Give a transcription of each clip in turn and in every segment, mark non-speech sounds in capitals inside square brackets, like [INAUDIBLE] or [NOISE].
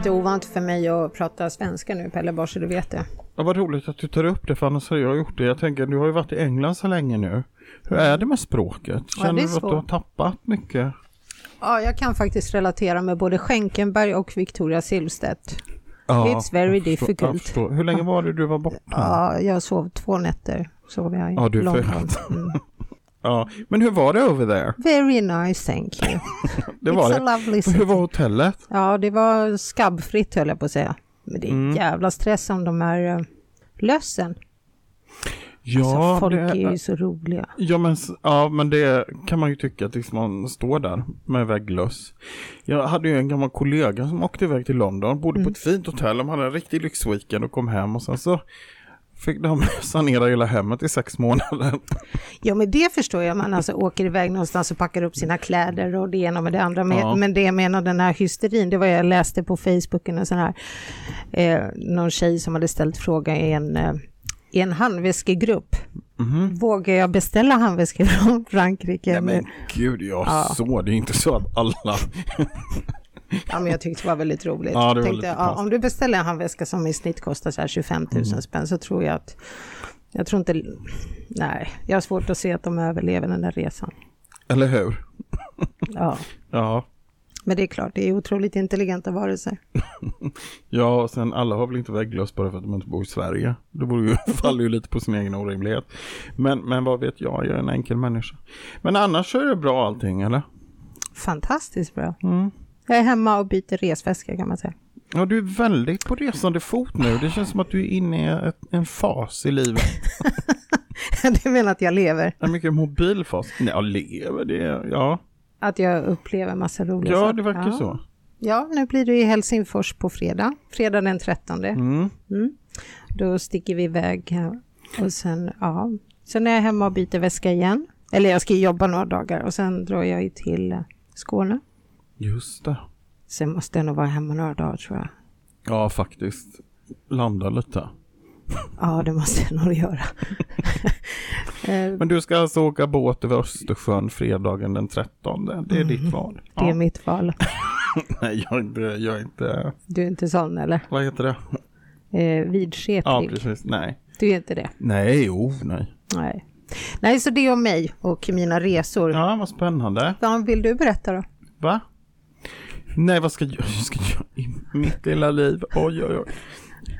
lite ovant för mig att prata svenska nu Pelle, bara så du vet det. Ja, vad roligt att du tar upp det, för annars hade jag gjort det. Jag tänker, du har ju varit i England så länge nu. Hur är det med språket? Ja, Känner är du att du har tappat mycket? Ja, jag kan faktiskt relatera med både Schenkenberg och Victoria Silvstedt. Ja, It's very difficult. förstår. Hur länge var det du var borta? Ja, jag sov två nätter. Sov jag i Ja, du London. Mm. Ja, men hur var det over there? Very nice, thank you. [LAUGHS] Det var It's det. a lovely Hur city. var hotellet? Ja, det var skabbfritt höll jag på att säga. Men det är Mm. jävla stress om de här uh, lössen. Ja, alltså, folk det, är ju så roliga. ja, men, ja, men det kan man ju tycka att liksom man står där med vägglöss. Jag hade ju en gammal kollega som åkte iväg till London, bodde Mm. på ett fint hotell, de hade en riktig lyxweekend och kom hem och sen så fick de [LAUGHS] sanera hela hemmet i sex månader. Ja, men det förstår jag. Man alltså åker iväg någonstans och packar upp sina kläder och det ena med det andra. Men, Ja. men det jag menar, den här hysterin, det var jag läste på Facebook, en sån här, eh, någon tjej som hade ställt fråga i en, eh, i en handväskegrupp. Mhm. Vågar jag beställa handväskor [LAUGHS] från Frankrike? Nej men gud, jag Ja. så. Det är inte så att alla... Ja, men jag tyckte det var väldigt roligt. Ja, var Tänkte, ja, om du beställer en handväska som i snitt kostar så här 25 000 Mm. spänn så tror jag att, jag tror inte, nej, jag har svårt att se att de överlever den där resan. Eller hur? Ja, [LAUGHS] Ja. men det är klart, det är otroligt intelligenta varelser. [LAUGHS] Ja, och sen alla har väl inte vägglöss bara för att de inte bor i Sverige. Det borde ju, [LAUGHS] faller ju lite på sin egen orimlighet. Men, men vad vet jag, jag är en enkel människa. Men annars så är det bra allting, eller? Fantastiskt bra. Mm. Jag är hemma och byter resväska kan man säga. Ja, du är väldigt på resande fot nu. Det känns som att du är inne i en fas i livet. [LAUGHS] det menar att jag lever, En mycket mobil fas. Nej, jag lever det. Ja, att jag upplever massa roliga ja saker. det verkar ja. så. Ja, nu blir det i Helsingfors på fredag, fredag den 13. Mm. Mm. Då sticker vi iväg här. och sen, ja, sen är jag hemma och byter väska igen. Eller jag ska jobba några dagar och sen drar jag ju till eh, Skåne. Just det. Sen måste jag nog vara hemma några dagar tror jag. Ja, faktiskt. Landa lite. Ja, det måste jag nog göra. [LAUGHS] Men du ska alltså åka båt över Östersjön fredagen den 13. Det är ditt val. Mm. det är Ja. mitt val. [LAUGHS] Nej, jag är inte, jag är inte, Du är inte sån eller? vad heter det? Eh, vidskeplig. Ja, precis. Nej. du är inte det? Nej, jo, nej. Nej. Nej, så det är om mig och mina resor. Ja, vad spännande. Vad vill du berätta då? Va? Nej, vad ska jag, [LAUGHS] jag ska göra i mitt lilla liv? Oj, oj, oj.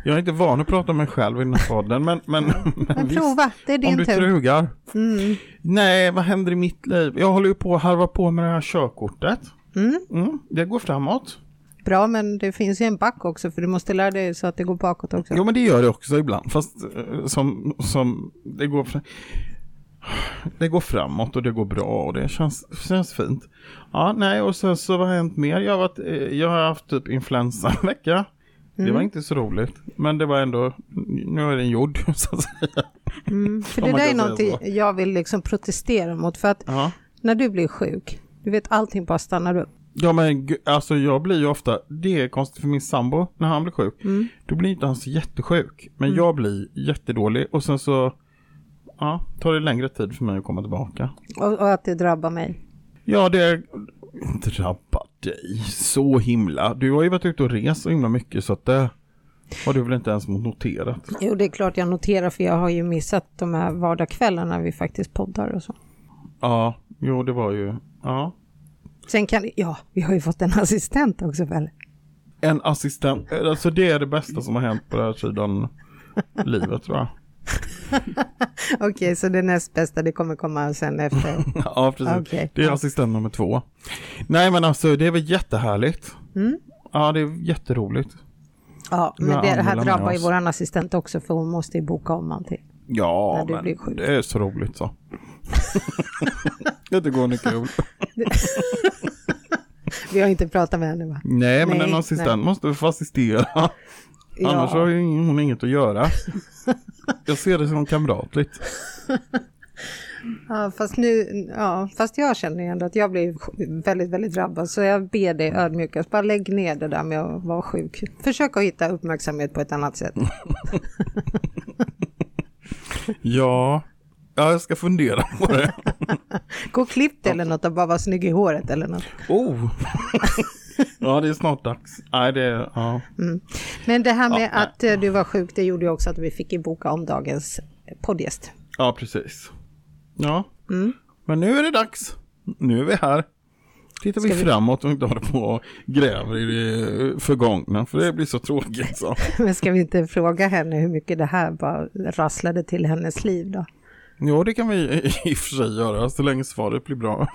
Jag är inte van att prata om mig själv i den här podden, men, men, [LAUGHS] men Men visst, prova, det är om din du tur. trugar. Mm. Nej, vad händer i mitt liv? Jag håller ju på att harva på med det här körkortet. Mm. Mm, det går framåt. Bra, men det finns ju en back också för du måste lära dig så att det går bakåt också. Jo, men det gör det också ibland, fast eh, som, som det går fra- det går framåt och det går bra och det känns, känns fint. Ja, nej, och sen så vad har hänt mer? Jag har, varit, eh, jag har haft typ influensa en vecka. Det Mm. var inte så roligt, men det var ändå, nu är den gjord [LAUGHS] så att säga. Mm. För det där är någonting jag vill liksom protestera mot. För att Ja. när du blir sjuk, du vet allting bara stannar upp. Ja men alltså jag blir ju ofta, det är konstigt för min sambo när han blir sjuk. Mm. Då blir inte han så jättesjuk. Men jag blir jättedålig och sen så ja, tar det längre tid för mig att komma tillbaka. Och, och att det drabbar mig. Ja det drabbar dig så himla. Du har ju varit ute och rest så himla mycket så att det har du väl inte ens noterat. Jo, det är klart jag noterar för jag har ju missat de här vardagskvällarna vi faktiskt poddar och så. Ja, jo det var ju, ja. Sen kan, ja, vi har ju fått en assistent också väl? En assistent, alltså det är det bästa som har hänt på den här sidan [LAUGHS] livet tror jag. [LAUGHS] Okej, så det näst bästa det kommer komma sen efter. [LAUGHS] Ja, precis. Okej. Det är assistent nummer två. Nej, men alltså det är väl jättehärligt. Mm. Ja, det är jätteroligt. Ja, men det här drabbar ju våran assistent också för hon måste ju boka om allting. Ja, men det är så roligt så. [LAUGHS] det går inte kul. Vi har inte pratat med henne va? Nej, men Nej, en assistent nej. måste få assistera. Annars har hon inget att göra. [LAUGHS] Jag ser det som kamratligt. Ja, fast nu, ja, fast jag känner ju ändå att jag blir väldigt, väldigt drabbad. Så jag ber dig ödmjukast, bara lägg ner det där med att vara sjuk. Försök att hitta uppmärksamhet på ett annat sätt. [LAUGHS] Ja, ja jag ska fundera på det. [LAUGHS] Gå och klipp dig eller något och bara vara snygg i håret eller något. Oh! [LAUGHS] Ja, det är snart dags. Nej, det ja. Mm. Men det här med Ja, nej. att eh, du var sjuk, det gjorde ju också att vi fick ju boka om dagens poddgäst. ja, precis. Ja, Mm. men nu är det dags. Nu är vi här. Tittar vi, vi- framåt och inte håller på och gräver i det förgångna, för det blir så tråkigt. Så. [LAUGHS] Men ska vi inte fråga henne hur mycket det här bara rasslade till hennes liv då? Jo, det kan vi i och för sig göra, så länge svaret blir bra.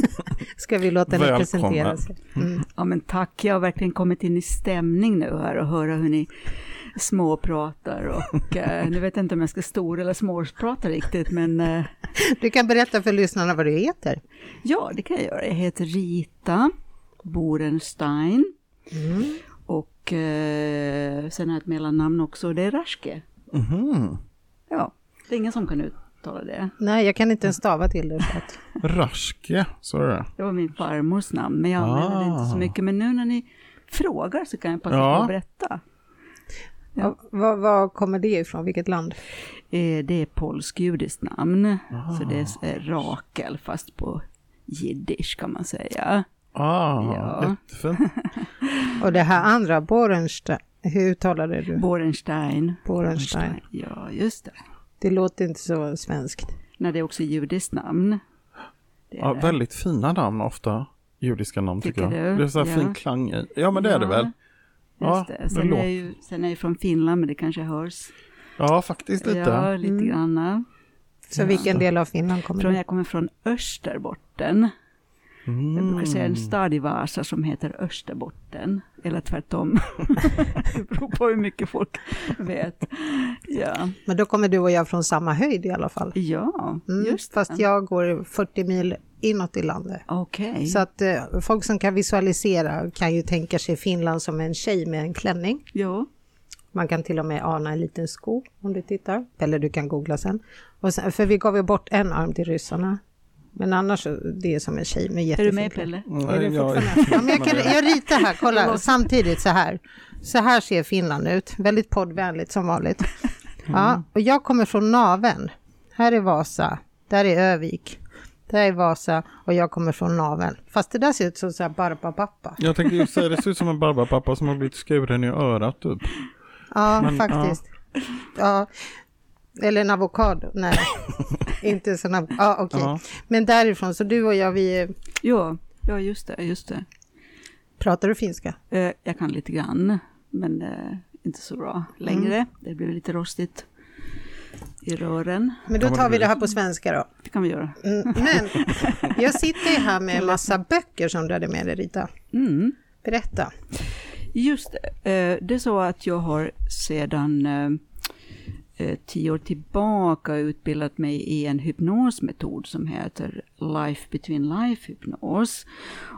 [LAUGHS] Ska vi låta henne presentera sig? Mm. Ja men tack, jag har verkligen kommit in i stämning nu här och höra hur ni småpratar och eh, [LAUGHS] nu vet jag inte om jag ska stor eller småprata riktigt men eh, Du kan berätta för lyssnarna vad du heter. ja det kan jag göra. Jag heter Rita Borenstein Mm. och eh, sen har jag ett mellannamn också och det är Raschke. Mhm. Ja, det är ingen som kan uttala det. Nej, jag kan inte ens stava till det. [LAUGHS] Raske, så är det. Det var min farmors namn men jag använder det inte så Ah. mycket men nu när ni frågar så kan jag passa Ja. på att berätta. Ja. Var, var kommer det ifrån? Vilket land? Eh, Det är polsk-judiskt namn. Så det Ah. är Rakel fast på jiddisch kan man säga. Ah, Ja. jättefint. [LAUGHS] Och det här andra, Borenstein, hur uttalade du? Borenstein. Borenstein. Ja, just det. Det låter inte så svenskt. När det är också judiskt namn. Det är Ja, det. väldigt fina namn ofta. Judiska namn tycker, Tycker jag. du? Det är så här Ja. fin klang i. Ja, men det är det väl. Ja, Just det. det Sen, är låter- jag ju, sen är jag från Finland, men det kanske hörs. Ja, faktiskt lite. Ja, lite Mm. granna. Så vilken del av Finland kommer Från, du? jag kommer från Österbotten. Mm. Jag brukar säga en stad i Vasa som heter Österbotten. Eller tvärtom. [LAUGHS] det beror på hur mycket folk vet. Ja, Men då kommer du och jag från samma höjd i alla fall. ja Mm, just fast det. jag går 40 mil inåt i landet. Okej. Så att eh, folk som kan visualisera kan ju tänka sig Finland som en tjej med en klänning. Ja, Man kan till och med ana en liten sko om du tittar. Eller du kan googla sen. Och sen för vi gav ju bort en arm till ryssarna. Men annars det är som en tjej med är jättefin du med. Pelle? Nej, Är det jag-? [LAUGHS] Ja, men jag, kan, jag ritar här, kolla samtidigt så här. Så här ser Finland ut, väldigt poddvänligt som vanligt. Ja, och jag kommer från Naven. Här är Vasa, där är Övik, där är Vasa och jag kommer från Naven. Fast det där ser ut som så här barbapapa. Jag tänkte ju säga det ser ut som en barbapapa som har blivit skuren i örat typ. Ja, Men, faktiskt. Ja. Eller en avokado, nej. [LAUGHS] [LAUGHS] Inte sån av... Ja, okej. Ja. Men därifrån, så du och jag, vi... Ja, ja just det, just det. Pratar du finska? Eh, jag kan lite grann, men eh, inte så bra längre. Mm. Det blir lite rostigt i rören. Men då tar vi det här på svenska då. Det kan vi göra. Mm, Men jag sitter ju här med en massa böcker som du hade med dig Rita. Mm. Berätta. Just det. Eh, det är så att jag har sedan eh, eh, Eh, tio år tillbaka utbildat mig i en hypnosmetod som heter Life Between Life hypnos.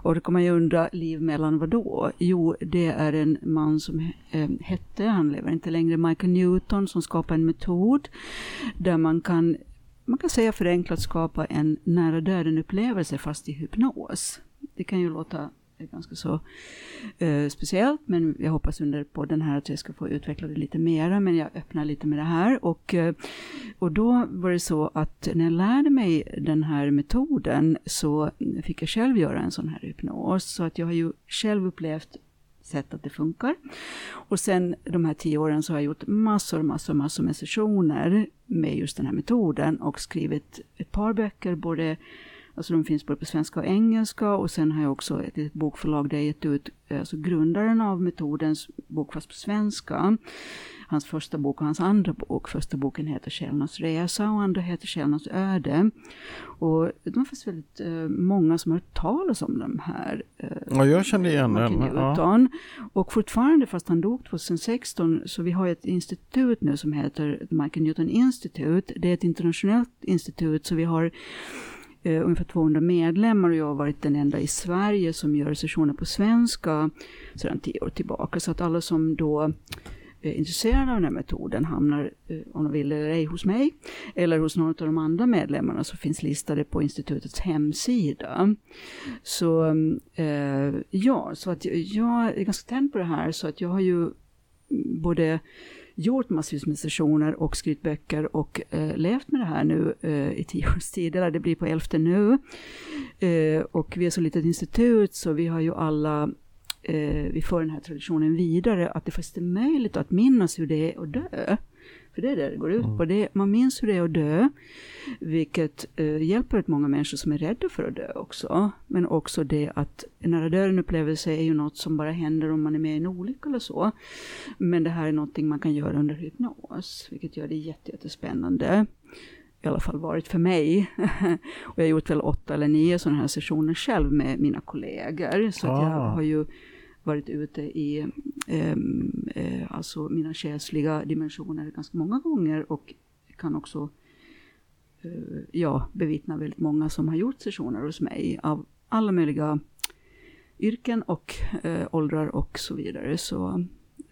Och då kan man ju undra, liv mellan vad då? Jo, det är en man som eh, hette, han lever inte längre, Michael Newton som skapade en metod där man kan man kan säga förenklat skapa en nära döden upplevelse fast i hypnos. Det kan ju låta är ganska så eh, speciellt, men jag hoppas under podden här att jag ska få utveckla det lite mera, men jag öppnar lite med det här. Och, eh, och då var det så att när jag lärde mig den här metoden så fick jag själv göra en sån här hypnos, så att jag har ju själv upplevt sett att det funkar. Och sen de här tio åren så har jag gjort massor, massor, massor med sessioner med just den här metoden och skrivit ett par böcker, både Alltså de finns både på svenska och engelska och sen har jag också ett litet bokförlag där jag gett ut alltså grundaren av metodens bok fast på svenska. Hans första bok och hans andra bok. Första boken heter Källornas resa och andra heter Källornas öde. Och det var faktiskt väldigt eh, många som har hört talas om de här eh, Ja, jag kände igen den. Ja. Och fortfarande, fast han dog 2016, så vi har ett institut nu som heter Michael Newton Institute. Det är ett internationellt institut, så vi har eh, ungefär 200 medlemmar och jag har varit den enda i Sverige som gör sessioner på svenska sedan tio år tillbaka. Så att alla som då eh, är intresserade av den här metoden hamnar, eh, om de vill eller ej, hos mig eller hos någon av de andra medlemmarna som finns listade på institutets hemsida. Så eh, ja, så att jag, jag är ganska tänd på det här så att jag har ju både gjort massvis med sessioner och skrivit böcker och eh, levt med det här nu eh, i tio års tid, eller det blir på elfte nu. Eh, och vi är så litet institut så vi har ju alla eh, vi för den här traditionen vidare, att det faktiskt är möjligt att minnas hur det är att dö. För det är det det går ut på. Det, man minns hur det är att dö, vilket eh, hjälper rätt många människor som är rädda för att dö också. Men också det att nära döden-upplevelse är ju något som bara händer om man är med i en olycka eller så. Men det här är någonting man kan göra under hypnos, vilket gör det jättespännande i alla fall varit för mig. [LAUGHS] och jag har gjort väl åtta eller nio sådana här sessioner själv med mina kollegor. Så att jag Ah. har ju varit ute i Ehm, eh, alltså mina själsliga dimensioner ganska många gånger och kan också eh, ja, bevittna väldigt många som har gjort sessioner hos mig av alla möjliga yrken och eh, åldrar och så vidare. Så,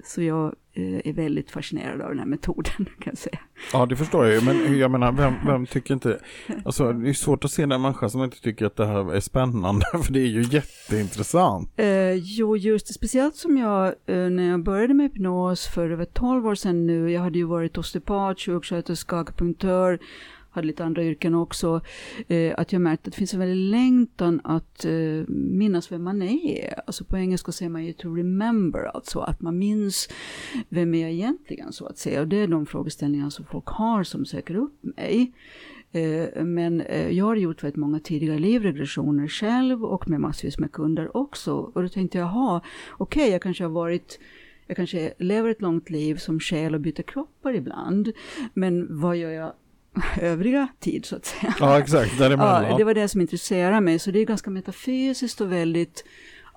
så jag eh, är väldigt fascinerad av den här metoden [LAUGHS] kan jag säga. Ja, det förstår jag ju. Men jag menar, vem, vem tycker inte... Alltså, det är svårt att se den människa som inte tycker att det här är spännande. [LAUGHS] För det är ju jätteintressant. Eh, jo, just det. Speciellt som jag, eh, när jag började med hypnos för över 12 år sedan nu, jag hade ju varit osteopat, sjuksköterska, akupunktör, hade lite andra yrken också, eh, att jag märkte att det finns en väldig längtan att eh, minnas vem man är. Alltså på engelska säger man ju to remember, alltså att man minns vem är jag egentligen så att säga. Och det är de frågeställningar som folk har som söker upp mig. Eh, men eh, jag har gjort väldigt många tidigare livregressioner själv och med massvis med kunder också. Och då tänkte jag, jaha, okej, jag kanske har varit jag kanske lever ett långt liv som själ och byter kroppar ibland. Men vad gör jag [LAUGHS] övriga tid så att säga? Ja, exakt. Däremellan. Ja, det var det som intresserade mig. Så det är ganska metafysiskt och väldigt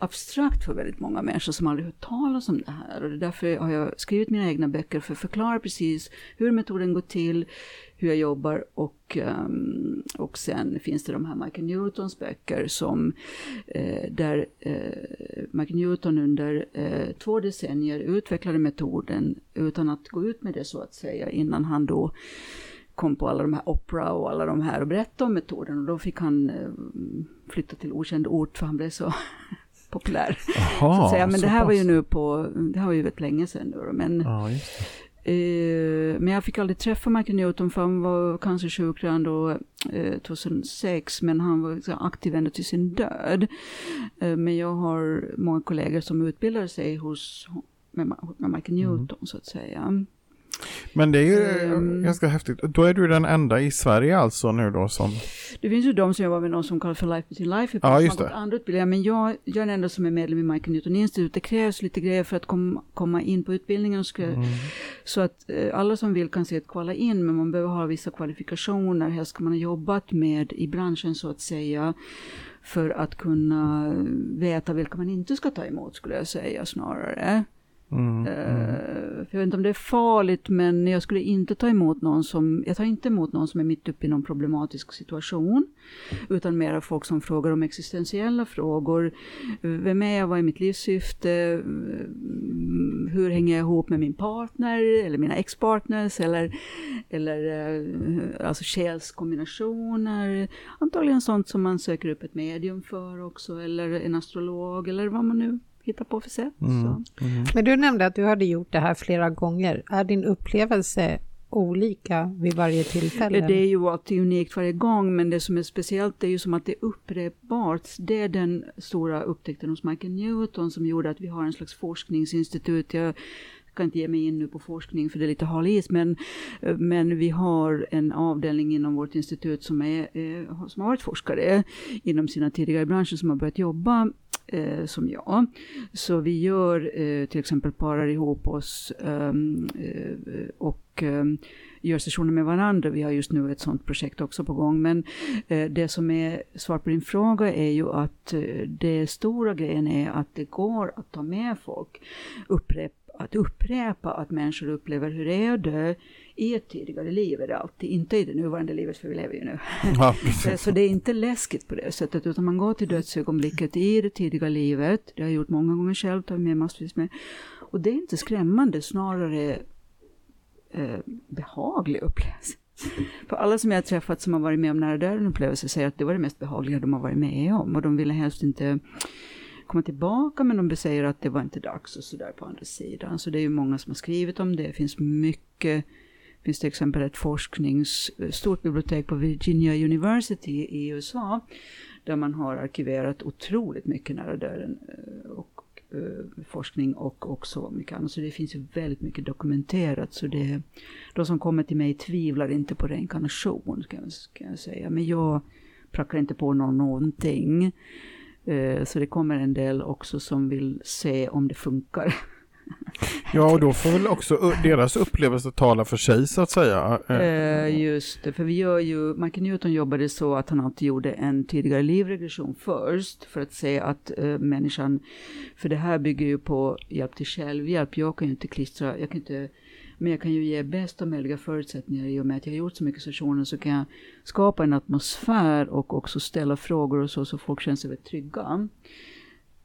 abstrakt för väldigt många människor som aldrig hört talas om det här. Och därför har jag skrivit mina egna böcker för att förklara precis hur metoden går till, hur jag jobbar och, ehm, och sen finns det de här Michael Newtons böcker som eh, där eh, Michael Newton under eh, två decennier utvecklade metoden utan att gå ut med det så att säga innan han då kom på alla de här Opera och alla de här och berättade om metoden och då fick han eh, flytta till okänd ort för han blev så [LAUGHS] populär. Jaha, så att säga. Men så det här var ju pass. nu på, det här var ju väldigt länge sedan nu men, Ja, eh, men jag fick aldrig träffa Michael Newton för han var cancersjuk redan då eh, 2006 men han var så aktiv ända till sin död. Eh, men jag har många kollegor som utbildade sig hos med, med Michael Mm. Newton så att säga. Men det är ju Ehm. ganska häftigt. Då är du den enda i Sverige alltså nu då som... Det finns ju de som jobbar med något som kallas för Life Between Life, Ja, just det. andra utbildningar, men jag, jag är den enda som är medlem i Michael Newton Institute. Det krävs lite grejer för att kom, komma in på utbildningen. Ska, Mm. Så att eh, alla som vill kan se att kvala in, men man behöver ha vissa kvalifikationer. Helst ska man ha jobbat med i branschen så att säga, för att kunna veta vilka man inte ska ta emot, skulle jag säga snarare. Mm. Eh, för jag vet inte om det är farligt, men jag skulle inte ta emot någon som, jag tar inte emot någon som är mitt uppe i någon problematisk situation, utan mera folk som frågar om existentiella frågor. Vem är jag? Vad är mitt livssyfte? Mm, Hur hänger jag ihop med min partner eller mina ex-partners eller, eller eh, alltså själskombinationer. Antagligen sånt som man söker upp ett medium för också, eller en astrolog eller vad man nu hittar på för sätt. Så. Mm. Men du nämnde att du hade gjort det här flera gånger. Är din upplevelse olika vid varje tillfälle? Det är ju alltid unikt varje gång, men det som är speciellt är ju som att det är upprepbart. Det är den stora upptäckten hos Michael Newton som gjorde att vi har en slags forskningsinstitut. Jag jag kan inte ge mig in nu på forskning för det är lite hal is, men, eh, men vi har en avdelning inom vårt institut som, är, eh, som har varit forskare inom sina tidigare branscher som har börjat jobba eh, som jag. Så vi gör eh, till exempel parar ihop oss ehm, eh, och ehm, gör sessioner med varandra. Vi har just nu ett sådant projekt också på gång. Men eh, det som är svar på din fråga är ju att eh, det stora grejen är att det går att ta med folk, upprepa att upprepa att människor upplever hur det är att dö i ett tidigare liv är det alltid, inte i det nuvarande livet för vi lever ju nu. Ja. [LAUGHS] Så det är inte läskigt på det sättet, utan man går till dödsögonblicket i det tidiga livet. Det har jag gjort många gånger själv, tar med massvis med. Och det är inte skrämmande, snarare eh, behaglig upplevelse. För alla som jag har träffat som har varit med om nära döden upplevelser säger att det var det mest behagliga de har varit med om. Och de ville helst inte komma tillbaka, men de säger att det var inte dags och sådär på andra sidan. Så det är ju många som har skrivit om det. Det finns mycket det finns till exempel ett forsknings, eh, stort bibliotek på Virginia University i USA där man har arkiverat otroligt mycket nära döden eh, och eh, forskning och också mycket annat. Så det finns ju väldigt mycket dokumenterat. Så det, de som kommer till mig tvivlar inte på reinkarnation, kan jag, jag säga. Men jag prackar inte på någon någonting. Eh, så det kommer en del också som vill se om det funkar. [LAUGHS] Ja, och då får väl också deras upplevelse tala för sig så att säga. Eh, just det, för vi gör ju, Michael Newton jobbade så att han alltid gjorde en tidigare livregression först för att se att människan, för det här bygger ju på hjälp till självhjälp. Jag kan ju inte klistra, jag kan inte men jag kan ju ge bästa möjliga förutsättningar i och med att jag har gjort så mycket sessioner så kan jag skapa en atmosfär och också ställa frågor och så så folk känner sig väldigt trygga.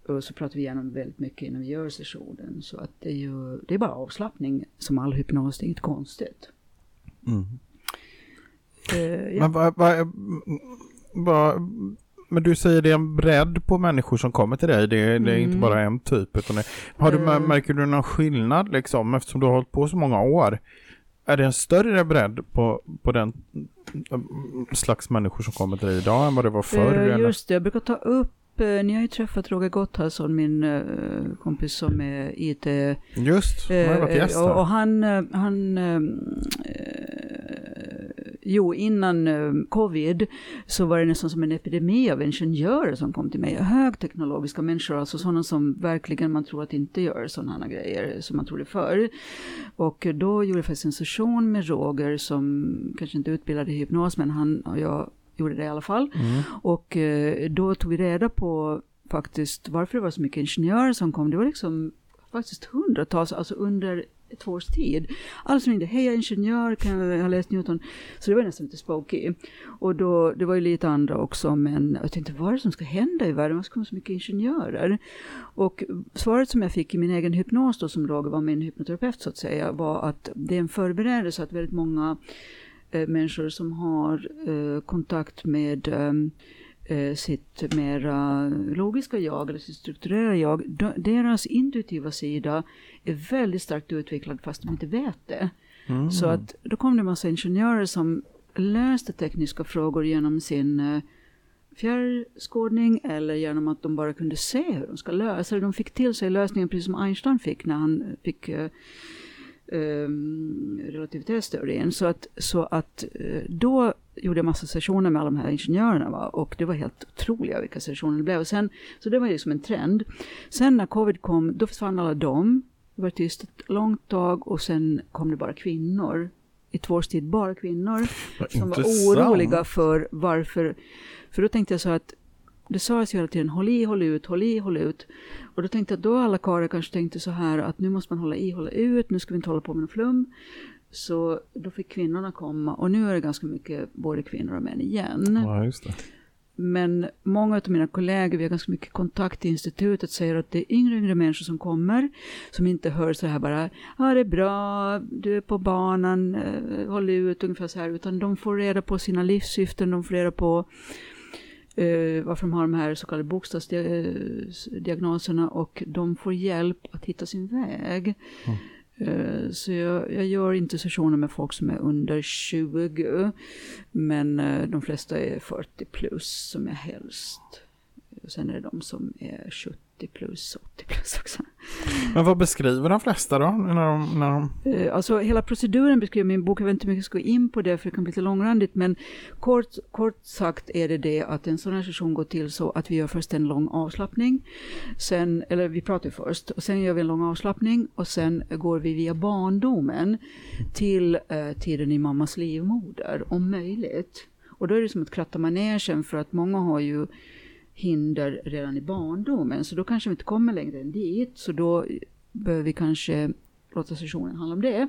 Och så pratar vi igenom väldigt mycket innan vi gör sessionen. Så att det är ju det är bara avslappning som all hypnos, det är inget konstigt. Mm. Uh, ja. Men vad, vad, vad, men du säger det är en bredd på människor som kommer till dig. Det, är, det är inte mm. bara en typ. Utan det, har du, uh, märker du någon skillnad liksom eftersom du har hållit på så många år? Är det en större bredd på, på den slags människor som kommer till dig idag än vad det var förr? Uh, just det, jag brukar ta upp Eh, ni har ju träffat Roger Gotthardsson, min uh, kompis som är IT... Just, han har varit gäst här. Och, och han, han jo, innan covid så var det nästan som en epidemi av ingenjörer som kom till mig. Högteknologiska människor, alltså sådana som verkligen man tror att inte gör sådana grejer som man trodde förr. Och då gjorde jag faktiskt en session med Roger som kanske inte utbildade i hypnos, men han och jag gjorde det i alla fall. Mm. Och eh, då tog vi reda på faktiskt varför det var så mycket ingenjörer som kom. Det var liksom faktiskt hundratals, alltså under ett års tid. Alla som ringde, hej jag är ingenjör, kan jag ha läst Newton? Så det var nästan lite spooky. Och då, det var ju lite andra också, men jag tänkte vad är det som ska hända i världen? Varför kommer så mycket ingenjörer? Och svaret som jag fick i min egen hypnos då, som Roger var min hypnoterapeut så att säga, var att det är en förberedelse att väldigt många människor som har eh, kontakt med ehm, eh, sitt mera logiska jag eller sitt strukturerade jag, deras intuitiva sida är väldigt starkt utvecklad fast de inte vet det. Mm. Så att då kom det en massa ingenjörer som löste tekniska frågor genom sin eh, fjärrskådning eller genom att de bara kunde se hur de ska lösa det. De fick till sig lösningen precis som Einstein fick när han fick eh, um, relativitetsteorin. Så att, så att uh, då gjorde jag massa sessioner med alla de här ingenjörerna va? och det var helt otroliga vilka sessioner det blev. Och sen, så det var liksom en trend. Sen när covid kom, då försvann alla dem. Det var tyst ett långt tag och sen kom det bara kvinnor. I två års tid bara kvinnor. som var oroliga för varför. För då tänkte jag så att det sades ju hela tiden håll i, håll ut, håll i, håll ut. Och då tänkte jag då alla karlar kanske tänkte så här att nu måste man hålla i, hålla ut, nu ska vi inte hålla på med någon flum. Så då fick kvinnorna komma och nu är det ganska mycket både kvinnor och män igen. Ja, just det. Men många av mina kollegor, vi har ganska mycket kontakt i institutet, säger att det är yngre yngre människor som kommer, som inte hör så här bara, ja det är bra, du är på banan, eh, håll ut, ungefär så här, utan de får reda på sina livssyften, de får reda på eh, varför de har de här så kallade bokstavsdiagnoserna och de får hjälp att hitta sin väg. Mm. Eh, så jag, jag, gör inte sessioner med folk som är under 20, men eh, de flesta är 40 plus som är helst. Sen är det de som är 70 70 plus, 80 plus också. Men vad beskriver de flesta då? När de, när de... Eh, alltså hela proceduren beskriver min bok, jag vet inte hur mycket jag ska gå in på det för det kan bli lite långrandigt, men kort, kort sagt är det det att en sån här session går till så att vi gör först en lång avslappning, sen, eller vi pratar först, och sen gör vi en lång avslappning och sen går vi via barndomen till eh, tiden i mammas livmoder, om möjligt. Och då är det som att kratta manegen för att många har ju hinder redan i barndomen. Så då kanske vi inte kommer längre än dit. Så då behöver vi kanske låta sessionen handla om det.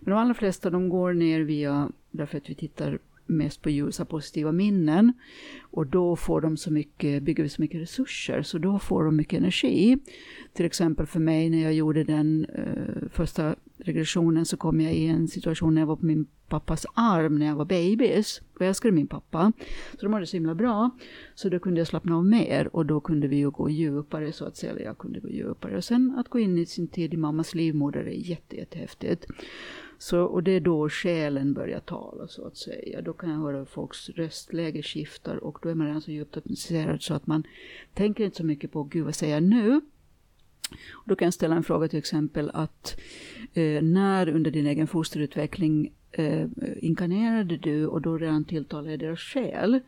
Men de allra flesta de går ner via, därför att vi tittar mest på ljusa positiva minnen. Och då får de så mycket, bygger vi så mycket resurser, så då får de mycket energi. Till exempel för mig när jag gjorde den eh, första regressionen så kom jag i en situation när jag var på min pappas arm när jag var babys. Jag älskade min pappa. Så de mådde så himla bra. Så då kunde jag slappna av mer och då kunde vi ju gå djupare så att säga. Eller jag kunde gå djupare. Och sen att gå in i sin tid i mammas livmoder är jätte, jättehäftigt. Så, och det är då själen börjar tala så att säga. Då kan jag höra hur folks röstläge skiftar och då är man redan så djupt hypnotiserad så att man tänker inte så mycket på, gud vad säger jag nu? Då kan jag ställa en fråga till exempel att eh, när under din egen fosterutveckling eh, inkarnerade du och då redan tilltalade deras själ.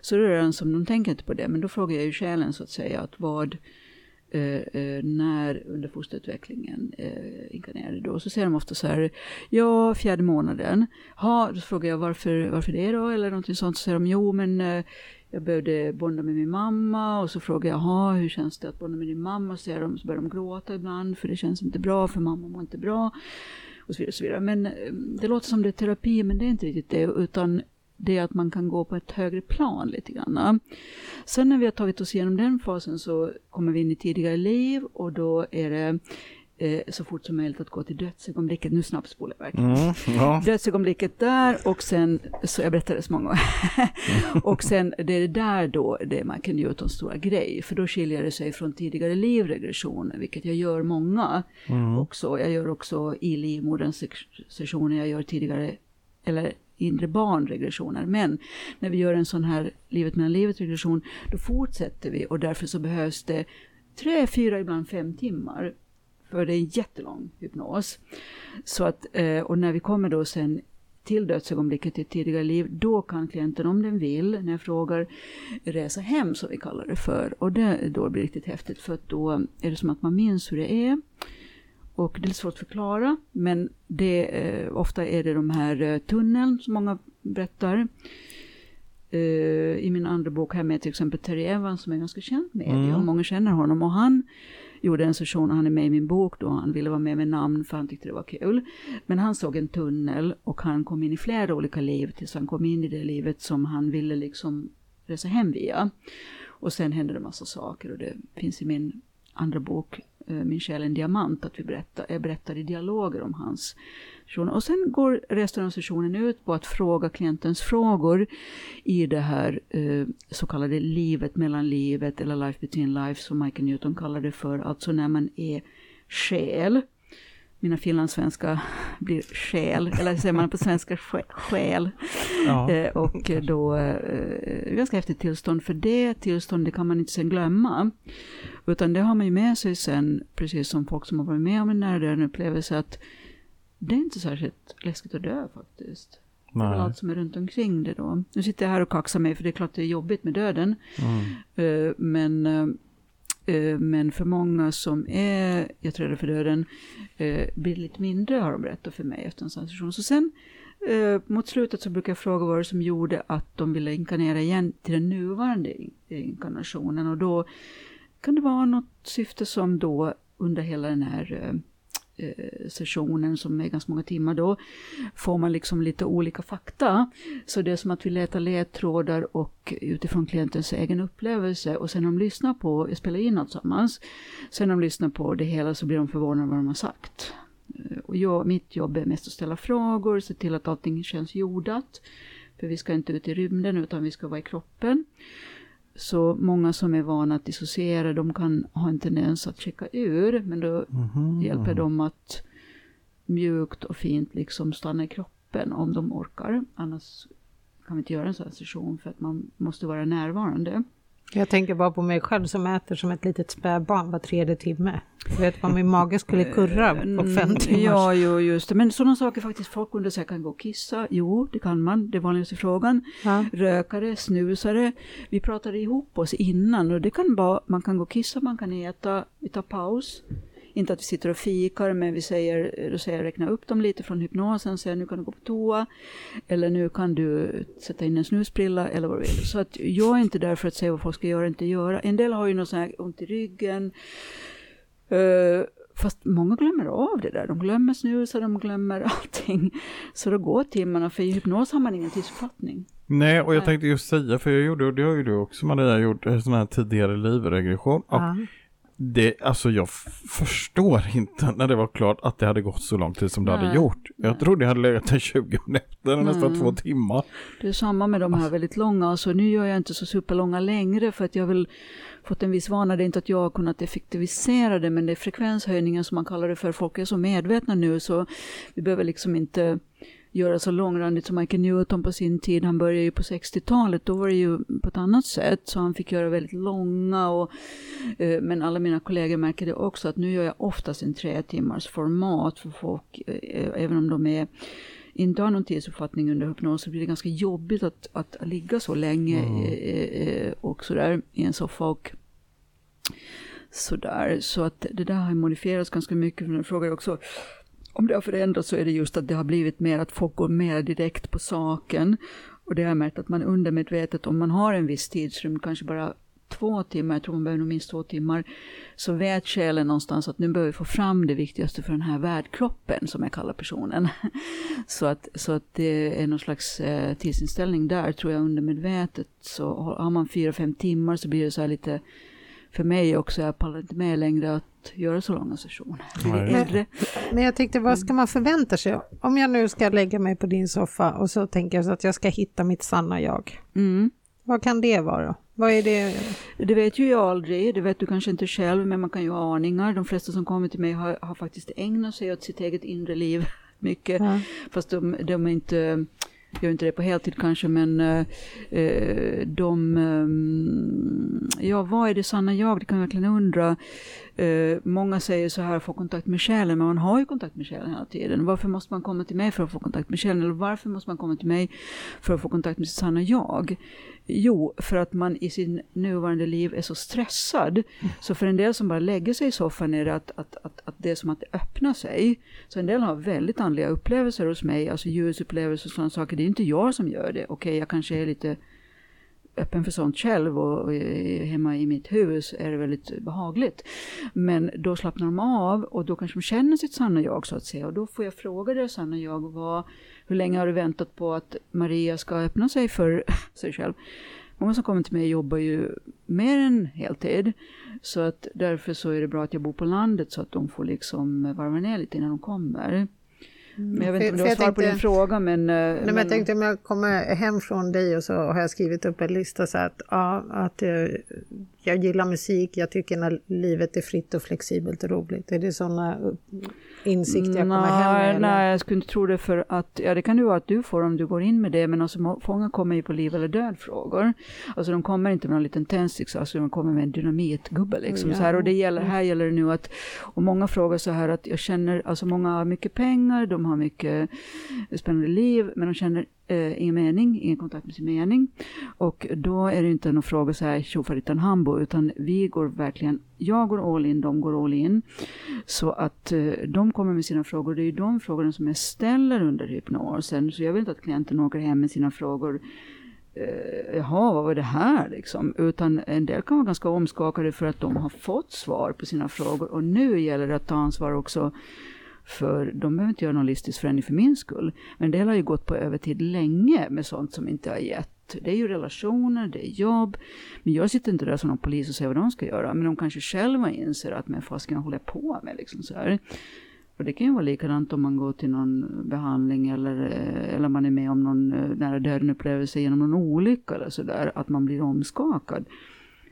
Så det är redan som de tänker inte på det, men då frågar jag ju själen så att säga att vad eh, eh, när under fosterutvecklingen eh, inkarnerade du? Och så säger de ofta så här, ja, fjärde månaden. Ha, då frågar jag varför, varför det då? Eller någonting sånt. Så säger de, jo men eh, jag behövde bonda med min mamma och så frågade jag, hur känns det att bonda med din mamma? Så, de, så började de gråta ibland för det känns inte bra, för mamma mår inte bra. Och så vidare, och så vidare. Men eh, det låter som det är terapi, men det är inte riktigt det, utan det är att man kan gå på ett högre plan lite grann. Sen när vi har tagit oss igenom den fasen så kommer vi in i tidigare liv och då är det eh, så fort som möjligt att gå till dödsögonblicket. Nu snabbspolar jag verkligen. Mm, ja. [LAUGHS] Dödsögonblicket där och sen, så jag berättade så många gånger. [LAUGHS] och sen det är det där då det man kan Newtons stora grej. För då skiljer det sig från tidigare livregressioner, vilket jag gör många mm. också. Jag gör också i livmoderns sessioner, jag gör tidigare, eller inre barnregressioner. Men när vi gör en sån här livet mellan livet regression, då fortsätter vi och därför så behövs det tre, fyra, ibland fem timmar för det är en jättelång hypnos. Så att, eh, och när vi kommer då sen till dödsögonblicket i ett tidigare liv, då kan klienten om den vill, när jag frågar, resa hem som vi kallar det för. Och det då blir riktigt häftigt för att då är det som att man minns hur det är. Och det är svårt att förklara, men det, eh, ofta är det de här eh, tunneln som många berättar. Uh, I min andra bok här med till exempel Terry Evans som är ganska känd medium, mm. många känner honom. Och han gjorde en session, och han är med i min bok då, han ville vara med med namn för han tyckte det var kul. Men han såg en tunnel och han kom in i flera olika liv tills han kom in i det livet som han ville liksom resa hem via. Och sen hände det massa saker och det finns i min andra bok Eh, min själ en diamant, att vi berättar, jag berättar i dialoger om hans sessioner. Och sen går resten av sessionen ut på att fråga klientens frågor i det här eh, så kallade livet mellan livet, eller life between life som Michael Newton kallar det för, alltså när man är själ. Mina finlandssvenska blir själ, eller säger man på svenska själ. Ja. Eh, och då, eh, ganska häftigt tillstånd för det tillståndet kan man inte sen glömma. Utan det har man ju med sig sen, precis som folk som har varit med om en nära upplevelse, att det är inte särskilt läskigt att dö faktiskt. Nej. Det är allt som är runt omkring det då. Nu sitter jag här och kaxar mig för det är klart det är jobbigt med döden. Mm. Uh, men, uh, Eh, men för många som är jätterädda för döden eh, blir det lite mindre har de berättat för mig efter en sån session. Så sen eh, mot slutet så brukar jag fråga vad det som gjorde att de ville inkarnera igen till den nuvarande inkarnationen. Och då kan det vara något syfte som då under hela den här eh, Eh, sessionen som är ganska många timmar då, får man liksom lite olika fakta. Så det är som att vi letar ledtrådar och utifrån klientens egen upplevelse och sen när de lyssnar på, jag spelar in alltsammans, sen när de lyssnar på det hela så blir de förvånade vad de har sagt. Eh, och jag, mitt jobb är mest att ställa frågor, se till att allting känns jordat. För vi ska inte ut i rymden utan vi ska vara i kroppen. Så många som är vana att dissociera, de kan ha en tendens att checka ur, men då mm-hmm. hjälper de att mjukt och fint liksom stanna i kroppen om de orkar. Annars kan vi inte göra en sån här session för att man måste vara närvarande. Jag tänker bara på mig själv som äter som ett litet spädbarn var tredje timme. Jag vet vad min mage skulle kurra på mm, fem timmar. Ja, jo, just det. Men sådana saker faktiskt, folk undrar sig, kan gå och kissa? Jo, det kan man, det är vanligaste frågan. Ja. Rökare, snusare. Vi pratade ihop oss innan och det kan vara, man kan gå och kissa, man kan äta, vi tar paus. Inte att vi sitter och fikar, men vi säger, då säger räkna upp dem lite från hypnosen, säger nu kan du gå på toa, eller nu kan du sätta in en snusbrilla, eller vad du vill. Så att jag är inte där för att säga vad folk ska göra och inte göra. En del har ju något sånt här ont i ryggen, uh, Fast många glömmer av det där. De glömmer snusa, de glömmer [LAUGHS] allting. Så då går timmarna, för i hypnos har man ingen tidsuppfattning. Nej, och jag Nej. tänkte just säga, för jag gjorde, och det har ju du också Maria gjort, sån här tidigare livregression. Ja det, alltså jag förstår inte när det var klart att det hade gått så lång tid som det Nej. hade gjort. Jag trodde jag hade legat där 20 minuter, nästan två timmar. Det är samma med de här alltså. väldigt långa, alltså nu gör jag inte så superlånga längre för att jag vill fått en viss vana. Det är inte att jag har kunnat effektivisera det, men det är frekvenshöjningen som man kallar det för. Folk är så medvetna nu så vi behöver liksom inte göra så långrandigt som Michael Newton på sin tid. Han började ju på 60-talet, då var det ju på ett annat sätt. Så han fick göra väldigt långa och eh, men alla mina kollegor märker det också att nu gör jag oftast en tre timmars format för folk, eh, även om de är inte har någon tidsuppfattning under hypnos så blir det ganska jobbigt att, att ligga så länge mm. eh, och sådär i en soffa och sådär. Så att det där har modifierats ganska mycket. För den frågar också om det har förändrats så är det just att det har blivit mer att folk går mer direkt på saken. Och det har jag märkt att man undermedvetet, om man har en viss tidsrymd, kanske bara två timmar, jag tror man behöver minst två timmar, så vet själen någonstans att nu behöver vi få fram det viktigaste för den här värdkroppen, som jag kallar personen. [LAUGHS] Så att, så att det är någon slags eh, tidsinställning där, tror jag, undermedvetet. Så har man fyra, fem timmar så blir det så här lite för mig också, jag pallar inte med längre att göra så långa sessioner. Men, men jag tänkte, vad ska man förvänta sig? Om jag nu ska lägga mig på din soffa och så tänker jag så att jag ska hitta mitt sanna jag. Mm. Vad kan det vara? Vad är det? Det vet ju jag aldrig, det vet du kanske inte själv, men man kan ju ha aningar. De flesta som kommer till mig har, har faktiskt ägnat sig åt sitt eget inre liv [LAUGHS] mycket, ja. fast de, de är inte gör inte det på heltid kanske, men eh, eh, de... Eh, ja, vad är det sanna jag? Det kan jag verkligen undra. Eh, många säger så här, få kontakt med själen, men man har ju kontakt med själen hela tiden. Varför måste man komma till mig för att få kontakt med själen? Eller varför måste man komma till mig för att få kontakt med sitt sanna jag? Jo, för att man i sin nuvarande liv är så stressad. Mm. Så för en del som bara lägger sig i soffan är det att, att, att, att det är som att det öppnar sig. Så en del har väldigt andliga upplevelser hos mig, alltså ljusupplevelser och sådana saker. Det är inte jag som gör det. Okej, okay, jag kanske är lite öppen för sånt själv och, och, hemma i mitt hus är det väldigt behagligt. Men då slappnar de av och då kanske de känner sitt sanna jag så att säga. Och då får jag fråga deras sanna jag, vad, hur länge har du väntat på att Maria ska öppna sig för [LAUGHS] sig själv? Många som kommer till mig jobbar ju mer än heltid. Så att därför så är det bra att jag bor på landet så att de får liksom varva ner lite innan de kommer. Mm. Men jag vet inte om du har svar på din fråga men... Eh, nej, men jag tänkte om jag kommer hem från dig och så har jag skrivit upp en lista så att, ja, att eh, jag gillar musik, jag tycker när livet är fritt och flexibelt och roligt. Är det sådana insikter jag kommer nej, hem med? Nej, jag skulle inte tro det för att, ja det kan ju vara att du får om du går in med det, men alltså många kommer ju på liv eller död frågor. Alltså de kommer inte med någon liten tändstick, alltså de kommer med en dynamitgubbe liksom. Ja. Så här, och det gäller, här gäller det nu att, och många frågar så här att jag känner, alltså många har mycket pengar, de har mycket spännande liv, men de känner eh, ingen mening, ingen kontakt med sin mening. Och då är det inte någon fråga så här tjofarittan hambo, utan vi går verkligen, jag går all in, de går all in. Så att eh, de kommer med sina frågor, det är ju de frågorna som jag ställer under hypnosen. Så jag vill inte att klienten åker hem med sina frågor eh, jaha, vad var det här liksom? Utan en del kan vara ganska omskakade för att de har fått svar på sina frågor och nu gäller det att ta ansvar också för de behöver inte göra någon listisk förändring för min skull. Men en del har ju gått på övertid länge med sånt som inte har gett. Det är ju relationer, det är jobb. Men jag sitter inte där som någon polis och säger vad de ska göra. Men de kanske själva inser att men fasiken håller jag på med liksom så här. Och det kan ju vara likadant om man går till någon behandling eller, eller man är med om någon eh, nära döden upplevelse genom någon olycka eller sådär. Att man blir omskakad.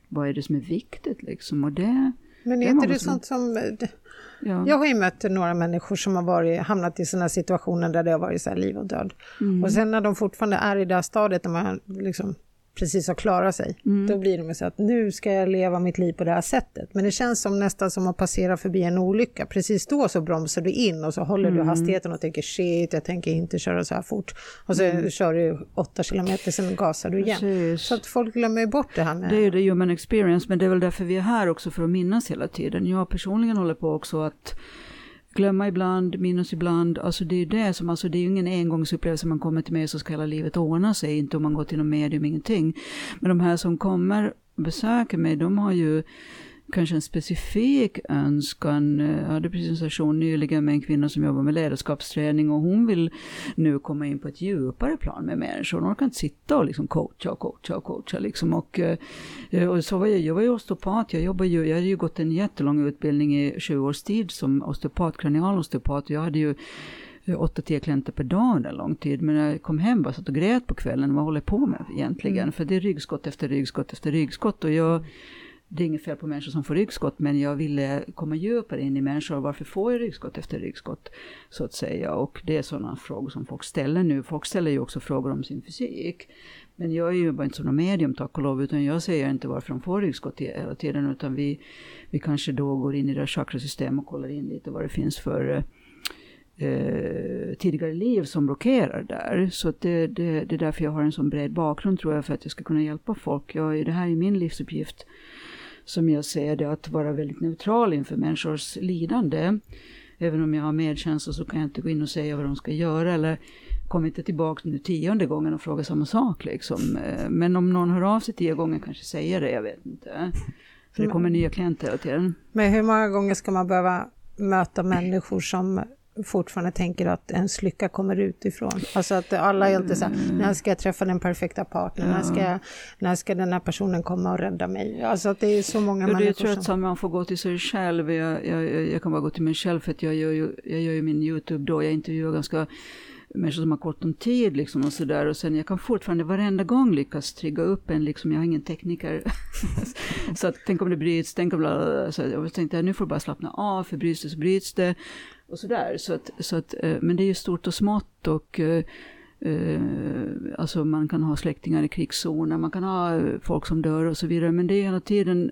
Vad är det som är viktigt liksom? Och det, men är inte det sånt som... Ja. Jag har ju mött några människor som har varit, hamnat i sådana situationer där det har varit så liv och död. Mm. Och sen när de fortfarande är i det här stadiet, när man liksom precis har klarat sig. Mm. Då blir de så att nu ska jag leva mitt liv på det här sättet. Men det känns som nästan som att passera förbi en olycka. Precis då så bromsar du in och så håller mm. du hastigheten och tänker shit, jag tänker inte köra så här fort. Och så mm. kör du åtta kilometer, sen gasar du igen. Precis. Så att folk glömmer bort det här med... Det är ju det human experience, men det är väl därför vi är här också för att minnas hela tiden. Jag personligen håller på också att glömma ibland, minnas ibland. Alltså det är ju det som, alltså det är ju ingen engångsupplevelse man kommer till mig så ska hela livet ordna sig, inte om man går till någon medium, ingenting. Men de här som kommer och besöker mig, de har ju kanske en specifik önskan. Jag hade precis en session nyligen med en kvinna som jobbar med ledarskapsträning och hon vill nu komma in på ett djupare plan med människor. Hon orkar inte sitta och liksom coacha och coacha och coacha. Liksom. Och, eh, och så var jag, jag var ju osteopat, jag, jobbar ju, jag hade ju gått en jättelång utbildning i 20 års tid som osteopat, kranial osteopat. Jag hade ju 8-10 eh, klienter per dag under lång tid. Men när jag kom hem bara satt och grät på kvällen. Vad håller jag på med egentligen? Mm. För det är ryggskott efter ryggskott efter ryggskott. Och jag det är inget fel på människor som får ryggskott, men jag ville komma djupare in i människor. Varför får jag ryggskott efter ryggskott? Så att säga. Och det är sådana frågor som folk ställer nu. Folk ställer ju också frågor om sin fysik. Men jag är ju bara inte som någon medium tack och lov, utan jag säger inte varför de får ryggskott hela tiden, utan vi, vi kanske då går in i deras chakrasystem och kollar in lite vad det finns för eh, tidigare liv som blockerar där. Så det, det, det är därför jag har en sån bred bakgrund tror jag, för att jag ska kunna hjälpa folk. Jag, det här är min livsuppgift som jag ser det, att vara väldigt neutral inför människors lidande. Även om jag har medkänsla så kan jag inte gå in och säga vad de ska göra eller kom inte tillbaka nu tionde gången och fråga samma sak liksom. Eh, men om någon hör av sig tio gånger kanske säger det, jag vet inte. För det kommer nya klienter hela tiden. Men hur många gånger ska man behöva möta människor som fortfarande tänker att ens lycka kommer utifrån. Alltså att alla är alltid så här, mm. när ska jag träffa den perfekta partnern? Ja. När, ska jag, när ska den här personen komma och rädda mig? Alltså att det är så många ja, människor är tröttsamt, som... man får gå till sig själv. Jag, jag, jag, kan bara gå till mig själv för att jag gör ju, jag gör ju min YouTube då, jag intervjuar ganska människor som har kort om tid liksom och sådär. Och sen jag kan fortfarande varenda gång lyckas trigga upp en, liksom, jag har ingen tekniker. [LAUGHS] så att tänk om det bryts, tänk om det, så jag tänkte nu får du bara slappna av, för bryts det så bryts det och sådär. Så att, så att, eh, men det är ju stort och smått och eh, eh, alltså man kan ha släktingar i krigszoner, man kan ha folk som dör och så vidare. Men det är hela tiden,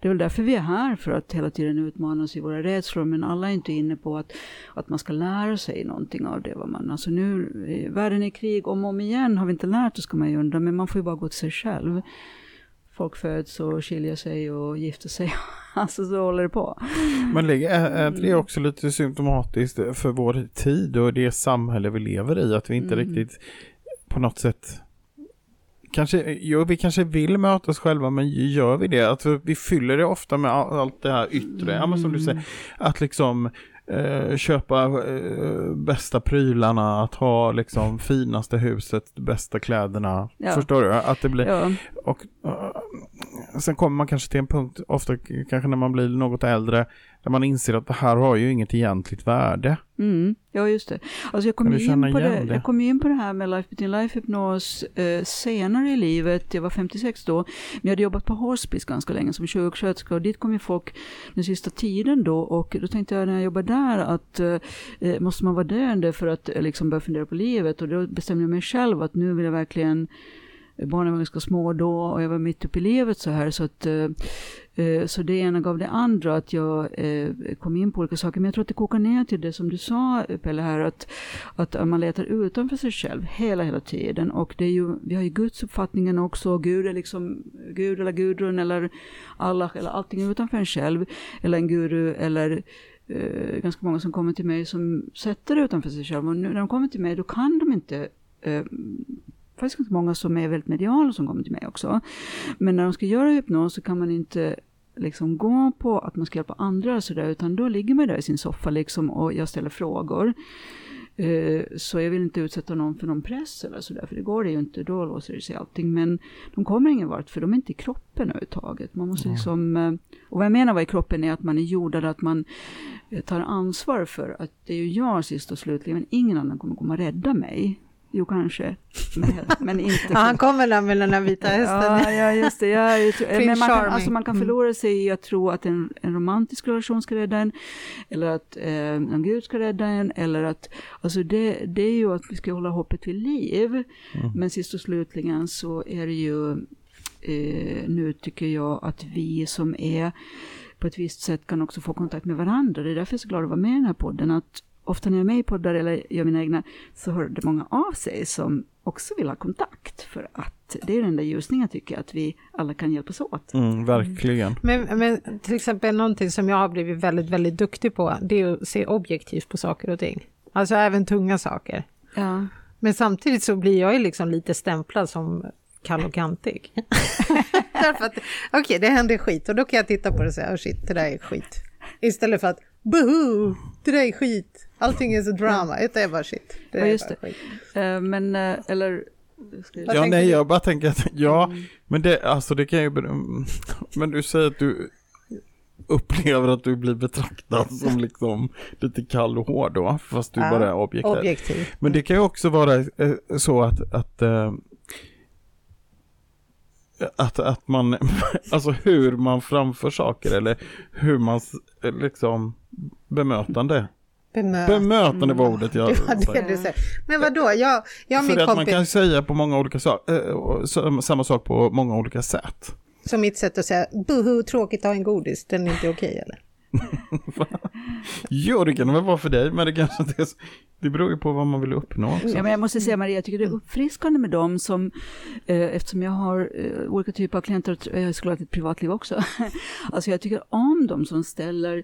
det är väl därför vi är här, för att hela tiden utmana oss i våra rädslor. Men alla är inte inne på att, att man ska lära sig någonting av det. Vad man, alltså nu, eh, världen är i krig om och om igen, har vi inte lärt oss kan man ju undra, men man får ju bara gå till sig själv folk föds och skiljer sig och gifter sig. [LAUGHS] [LAUGHS] alltså så håller det på. Men är det också lite symptomatiskt för vår tid och det samhälle vi lever i? Att vi inte mm. riktigt på något sätt Kanske, jo, vi kanske vill möta oss själva, men gör vi det? Att vi fyller det ofta med allt det här yttre, mm. ja, men som du säger, att liksom eh, köpa eh, bästa prylarna, att ha liksom finaste huset, bästa kläderna. Ja. Förstår du? Att det blir... Ja. Och, uh, sen kommer man kanske till en punkt, ofta kanske när man blir något äldre, där man inser att det här har ju inget egentligt värde. Mm, ja, just det. Alltså jag kom, ju in på det, det, jag kom in på det här med Life Between Life-hypnos eh, senare i livet. Jag var 56 då, men jag hade jobbat på Hospice ganska länge som sjuksköterska och dit kom ju folk den sista tiden då och då tänkte jag när jag jobbade där att eh, eh, måste man vara döende för att eh, liksom börja fundera på livet och då bestämde jag mig själv att nu vill jag verkligen barnen var ganska små då och jag var mitt uppe i livet så här. Så, att, eh, eh, så det ena gav det andra att jag eh, kom in på olika saker. Men jag tror att det kokar ner till det som du sa Pelle här, att, att man letar utanför sig själv hela, hela tiden. Och det är ju, vi har ju gudsuppfattningen också, Gud är liksom Gud eller Gudrun eller Allah eller allting utanför en själv. Eller en guru eller eh, ganska många som kommer till mig som sätter det utanför sig själva. Och nu när de kommer till mig då kan de inte eh, faktiskt ganska många som är väldigt mediala som kommer till mig också. Men när de ska göra hypnos så kan man inte liksom gå på att man ska hjälpa andra sådär, utan då ligger man där i sin soffa liksom och jag ställer frågor. Uh, så jag vill inte utsätta någon för någon press eller sådär, för det går det ju inte, då låser det sig allting. Men de kommer ingen vart, för de är inte i kroppen överhuvudtaget. Man måste liksom, uh, och vad jag menar i kroppen är att man är jordad, att man uh, tar ansvar för att det är ju jag sist och slutligen, men ingen annan kommer komma och rädda mig. Jo, kanske. Men, men inte... ja, han kommer där med den där vita hästen. ja, just det. Ja, [LAUGHS] men man kan, alltså, man kan mm. förlora sig i att tro att en, en romantisk relation ska rädda en, eller att eh, en gud ska rädda en, eller att... Alltså det, det är ju att vi ska hålla hoppet vid liv. Mm. Men sist och slutligen så är det ju eh, nu tycker jag att vi som är på ett visst sätt kan också få kontakt med varandra. Det är därför jag är så glad att vara med i den här podden. Att ofta när jag är med i poddar eller gör mina egna så hör det många av sig som också vill ha kontakt för att det är den där ljusningen tycker jag att vi alla kan hjälpas åt. Mm, verkligen. Men, men till exempel någonting som jag har blivit väldigt, väldigt duktig på det är att se objektivt på saker och ting. Alltså även tunga saker. Ja. Men samtidigt så blir jag ju liksom lite stämplad som kall och kantig. [LAUGHS] Därför att, okej, okay, det händer skit och då kan jag titta på det och säga, oh shit, det där är skit. Istället för att, boho, det där är skit. Allting är så drama, det är bara shit. Det ja, just det. Uh, men, uh, eller... Ja, nej, jag bara tänker att, ja, mm. men det, alltså det kan ju, men du säger att du upplever att du blir betraktad som liksom lite kall och hård då, fast du ja, bara är objektiv. objektiv. Men det kan ju också vara eh, så att, att att, att man, [LAUGHS] alltså hur man framför saker eller hur man liksom bemötande. Bemöt. Bemötande var ordet jag [LAUGHS] Det var det sa. du säger. Men vadå, jag, jag För att man kan säga på många olika saker, samma sak på många olika sätt. som mitt sätt att säga, buhu, tråkigt att ha en godis, den är inte okej eller? Jo, det kan väl vara för dig, men det kanske inte är så. Det beror ju på vad man vill uppnå också. Ja, men jag måste säga Maria, jag tycker det är uppfriskande med dem som, eh, eftersom jag har eh, olika typer av klienter, jag skulle ha ett privatliv också. [LAUGHS] alltså jag tycker om dem som ställer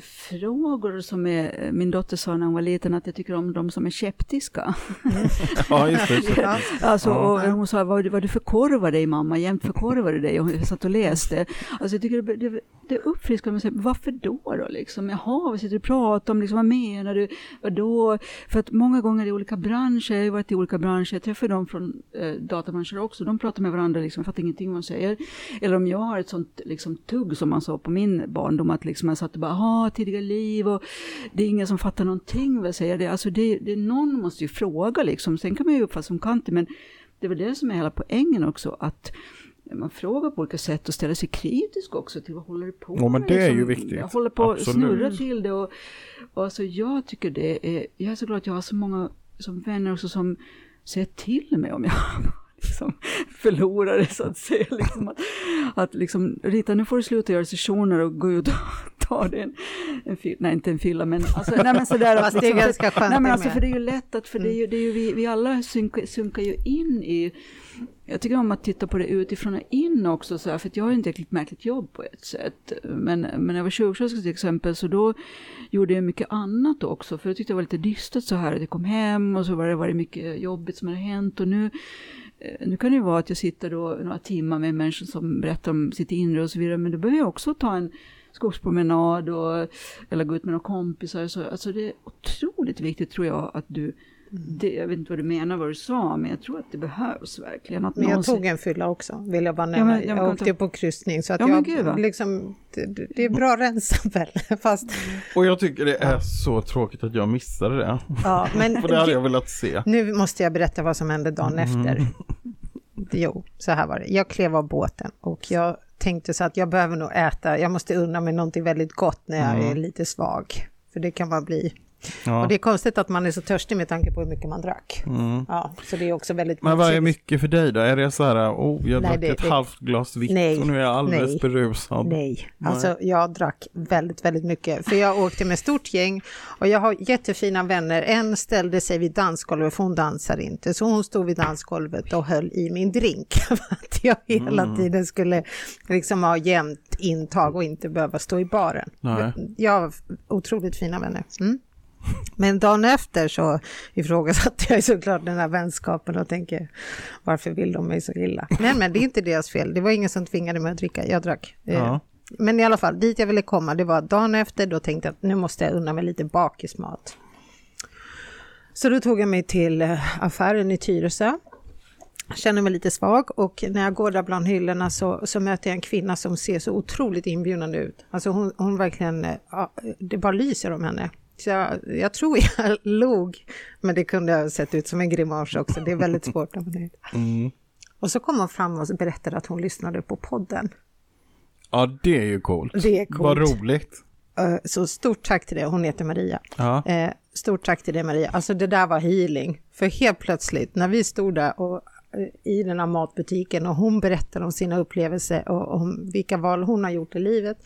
frågor som är, min dotter sa när hon var liten att jag tycker om dem som är skeptiska. [LAUGHS] Ja, just det. Ja. Alltså, Ja. och hon sa, vad, vad du förkorvar dig mamma, jämt förkorvar du dig. Och jag satt och läste. Alltså jag tycker det, det, det är uppfriskande varför då då liksom? Jaha, vi sitter och pratar om, liksom, vad menar du, vadå? För att många gånger i olika branscher, jag har ju varit i olika branscher, jag träffar dem från eh, databranscher också, de pratar med varandra, liksom, fattar ingenting vad de säger. Eller om jag har ett sånt liksom, tugg som man sa på min barndom, att liksom, jag satt och bara, jaha, tidigare liv och det är ingen som fattar någonting vad jag säger. Det, alltså, det, det, någon måste ju fråga liksom, sen kan man ju uppfatta som kantig, men det är väl det som är hela poängen också, att man frågar på olika sätt och ställer sig kritisk också till vad håller du på Ja, men med, det är liksom. ju viktigt. Jag håller på att snurra till det och, och alltså jag tycker det är, jag är så glad att jag har så många som vänner också som säger till mig om jag [LAUGHS] liksom förlorar det så att säga. [LAUGHS] Liksom att, att liksom, Rita nu får du sluta göra sessioner och gå ut och [LAUGHS] ta dig en, en fil, nej inte en fylla men alltså, nej men sådär. att Fast det är liksom- ganska skönt Nej men alltså med. för det är ju lätt att, för det är ju, det är ju vi, vi alla synkar, synkar ju in i jag tycker om att titta på det utifrån och in också, så här, för att jag har ju ett jäkligt märkligt jobb på ett sätt. Men, men när jag var sjuksköterska till exempel, så då gjorde jag mycket annat också. För jag tyckte det var lite dystert så här, att jag kom hem och så var det, var det mycket jobbigt som hade hänt. Och nu, eh, nu kan det ju vara att jag sitter då några timmar med människor som berättar om sitt inre och så vidare, men då behöver jag också ta en skogspromenad och, eller gå ut med några kompisar. Så, alltså det är otroligt viktigt tror jag att du det, jag vet inte vad du menar vad du sa, men jag tror att det behövs verkligen. Att Men jag tog en fylla också, vill jag bara Ja, nämna. men- ja, men jag kan åkte ta- på kryssning så att Ja, jag gud, liksom, det, det är bra rensabel. [LAUGHS] Fast, Och jag tycker det är så tråkigt att jag missade det. ja, men [LAUGHS] För det hade jag velat se. nu måste jag berätta vad som hände dagen Mm. efter. Jo, så här var det. Jag klev av båten och jag tänkte så att jag behöver nog äta, jag måste unna mig någonting väldigt gott när jag Mm. är lite svag. För det kan man bli. Ja. Och det är konstigt att man är så törstig med tanke på hur mycket man drack. Mm. Ja, så det är också väldigt Men vad är mycket för dig då? Är det så här, oh, jag Nej, drack det- ett det- halvt glas vitt Nej, och nu är jag alldeles nej. berusad. Nej, alltså jag drack väldigt, väldigt mycket. För jag åkte med stort gäng och jag har jättefina vänner. En ställde sig vid dansgolvet för hon dansar inte. Så hon stod vid dansgolvet och höll i min drink. [LAUGHS] Att jag hela Mm. tiden skulle liksom ha jämnt intag och inte behöva stå i baren. Nej. Jag har otroligt fina vänner. Mm. Men dagen efter så ifrågasatte jag såklart den här vänskapen och tänker varför vill de mig så illa? Men, men det är inte deras fel. Det var ingen som tvingade mig att dricka. Jag drack. Eh, Ja. Men i alla fall, dit jag ville komma, det var dagen efter, då tänkte jag att nu måste jag unna mig lite bakismat. Så då tog jag mig till eh, affären i Tyresö. Känner mig lite svag och när jag går där bland hyllorna så, så möter jag en kvinna som ser så otroligt inbjudande ut. Alltså hon, hon verkligen, eh, ja, det bara lyser om henne. Jag, jag tror jag [LAUGHS] log, men det kunde ha sett ut som en grimas också. Det är väldigt [LAUGHS] svårt. man Mm. Och så kom hon fram och berättade att hon lyssnade på podden. Ja, det är ju coolt. Det är coolt. Vad roligt. Eh, Så stort tack till det. Hon heter Maria. Ja. Eh, stort tack till dig Maria. Alltså det där var healing. För helt plötsligt när vi stod där och, eh, i den här matbutiken och hon berättade om sina upplevelser och om vilka val hon har gjort i livet.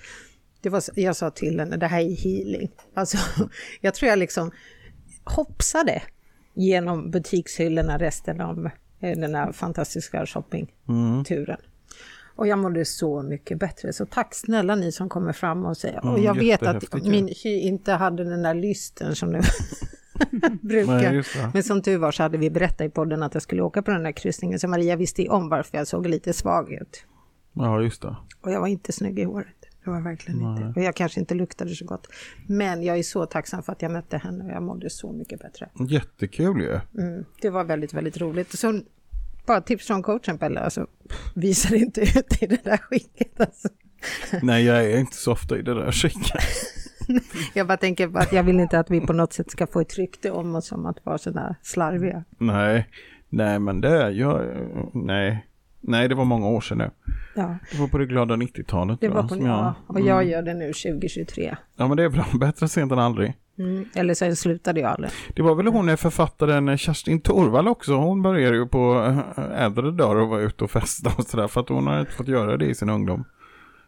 Det var, jag sa till henne, det här är healing. Alltså, [LAUGHS] jag tror jag liksom hoppsade genom butikshyllorna resten av eh, den här fantastiska shoppingturen. Och jag mådde så mycket bättre. Så tack snälla ni som kommer fram och säger. och Mm, jag vet att min hy inte hade den där lysten som det [LAUGHS] brukar. Nej. Men som tur var så hade vi berättat i podden att jag skulle åka på den där kryssningen. Så Maria visste om varför jag såg lite svag ut. Ja, just det. Och jag var inte snygg i håret. Det var verkligen inte. Och jag kanske inte luktade så gott. Men jag är så tacksam för att jag mötte henne och jag mådde så mycket bättre. Jättekul ju. Mm, det var väldigt, väldigt roligt. Så bara tips från coachen Pelle, alltså visar inte ut i det där skicket. Alltså. Nej, jag är inte så ofta i det där skicket. [LAUGHS] Jag bara tänker på att jag vill inte att vi på något sätt ska få ett rykte om oss som att vara sådär slarviga. Nej, nej men det är jag, nej. Nej, det var många år sedan nu. Ja, Det var på det glada 90-talet. det va, var på som ja, och Mm. jag gör det nu 2023. Ja, men det är bra. [LAUGHS] Bättre sent än aldrig. Mm. Eller sen slutade jag aldrig. Det var väl hon är författaren Kerstin Torvall också. Hon började ju på äh, äldre dagar och var ute och festa och sådär. För att hon har inte fått göra det i sin ungdom.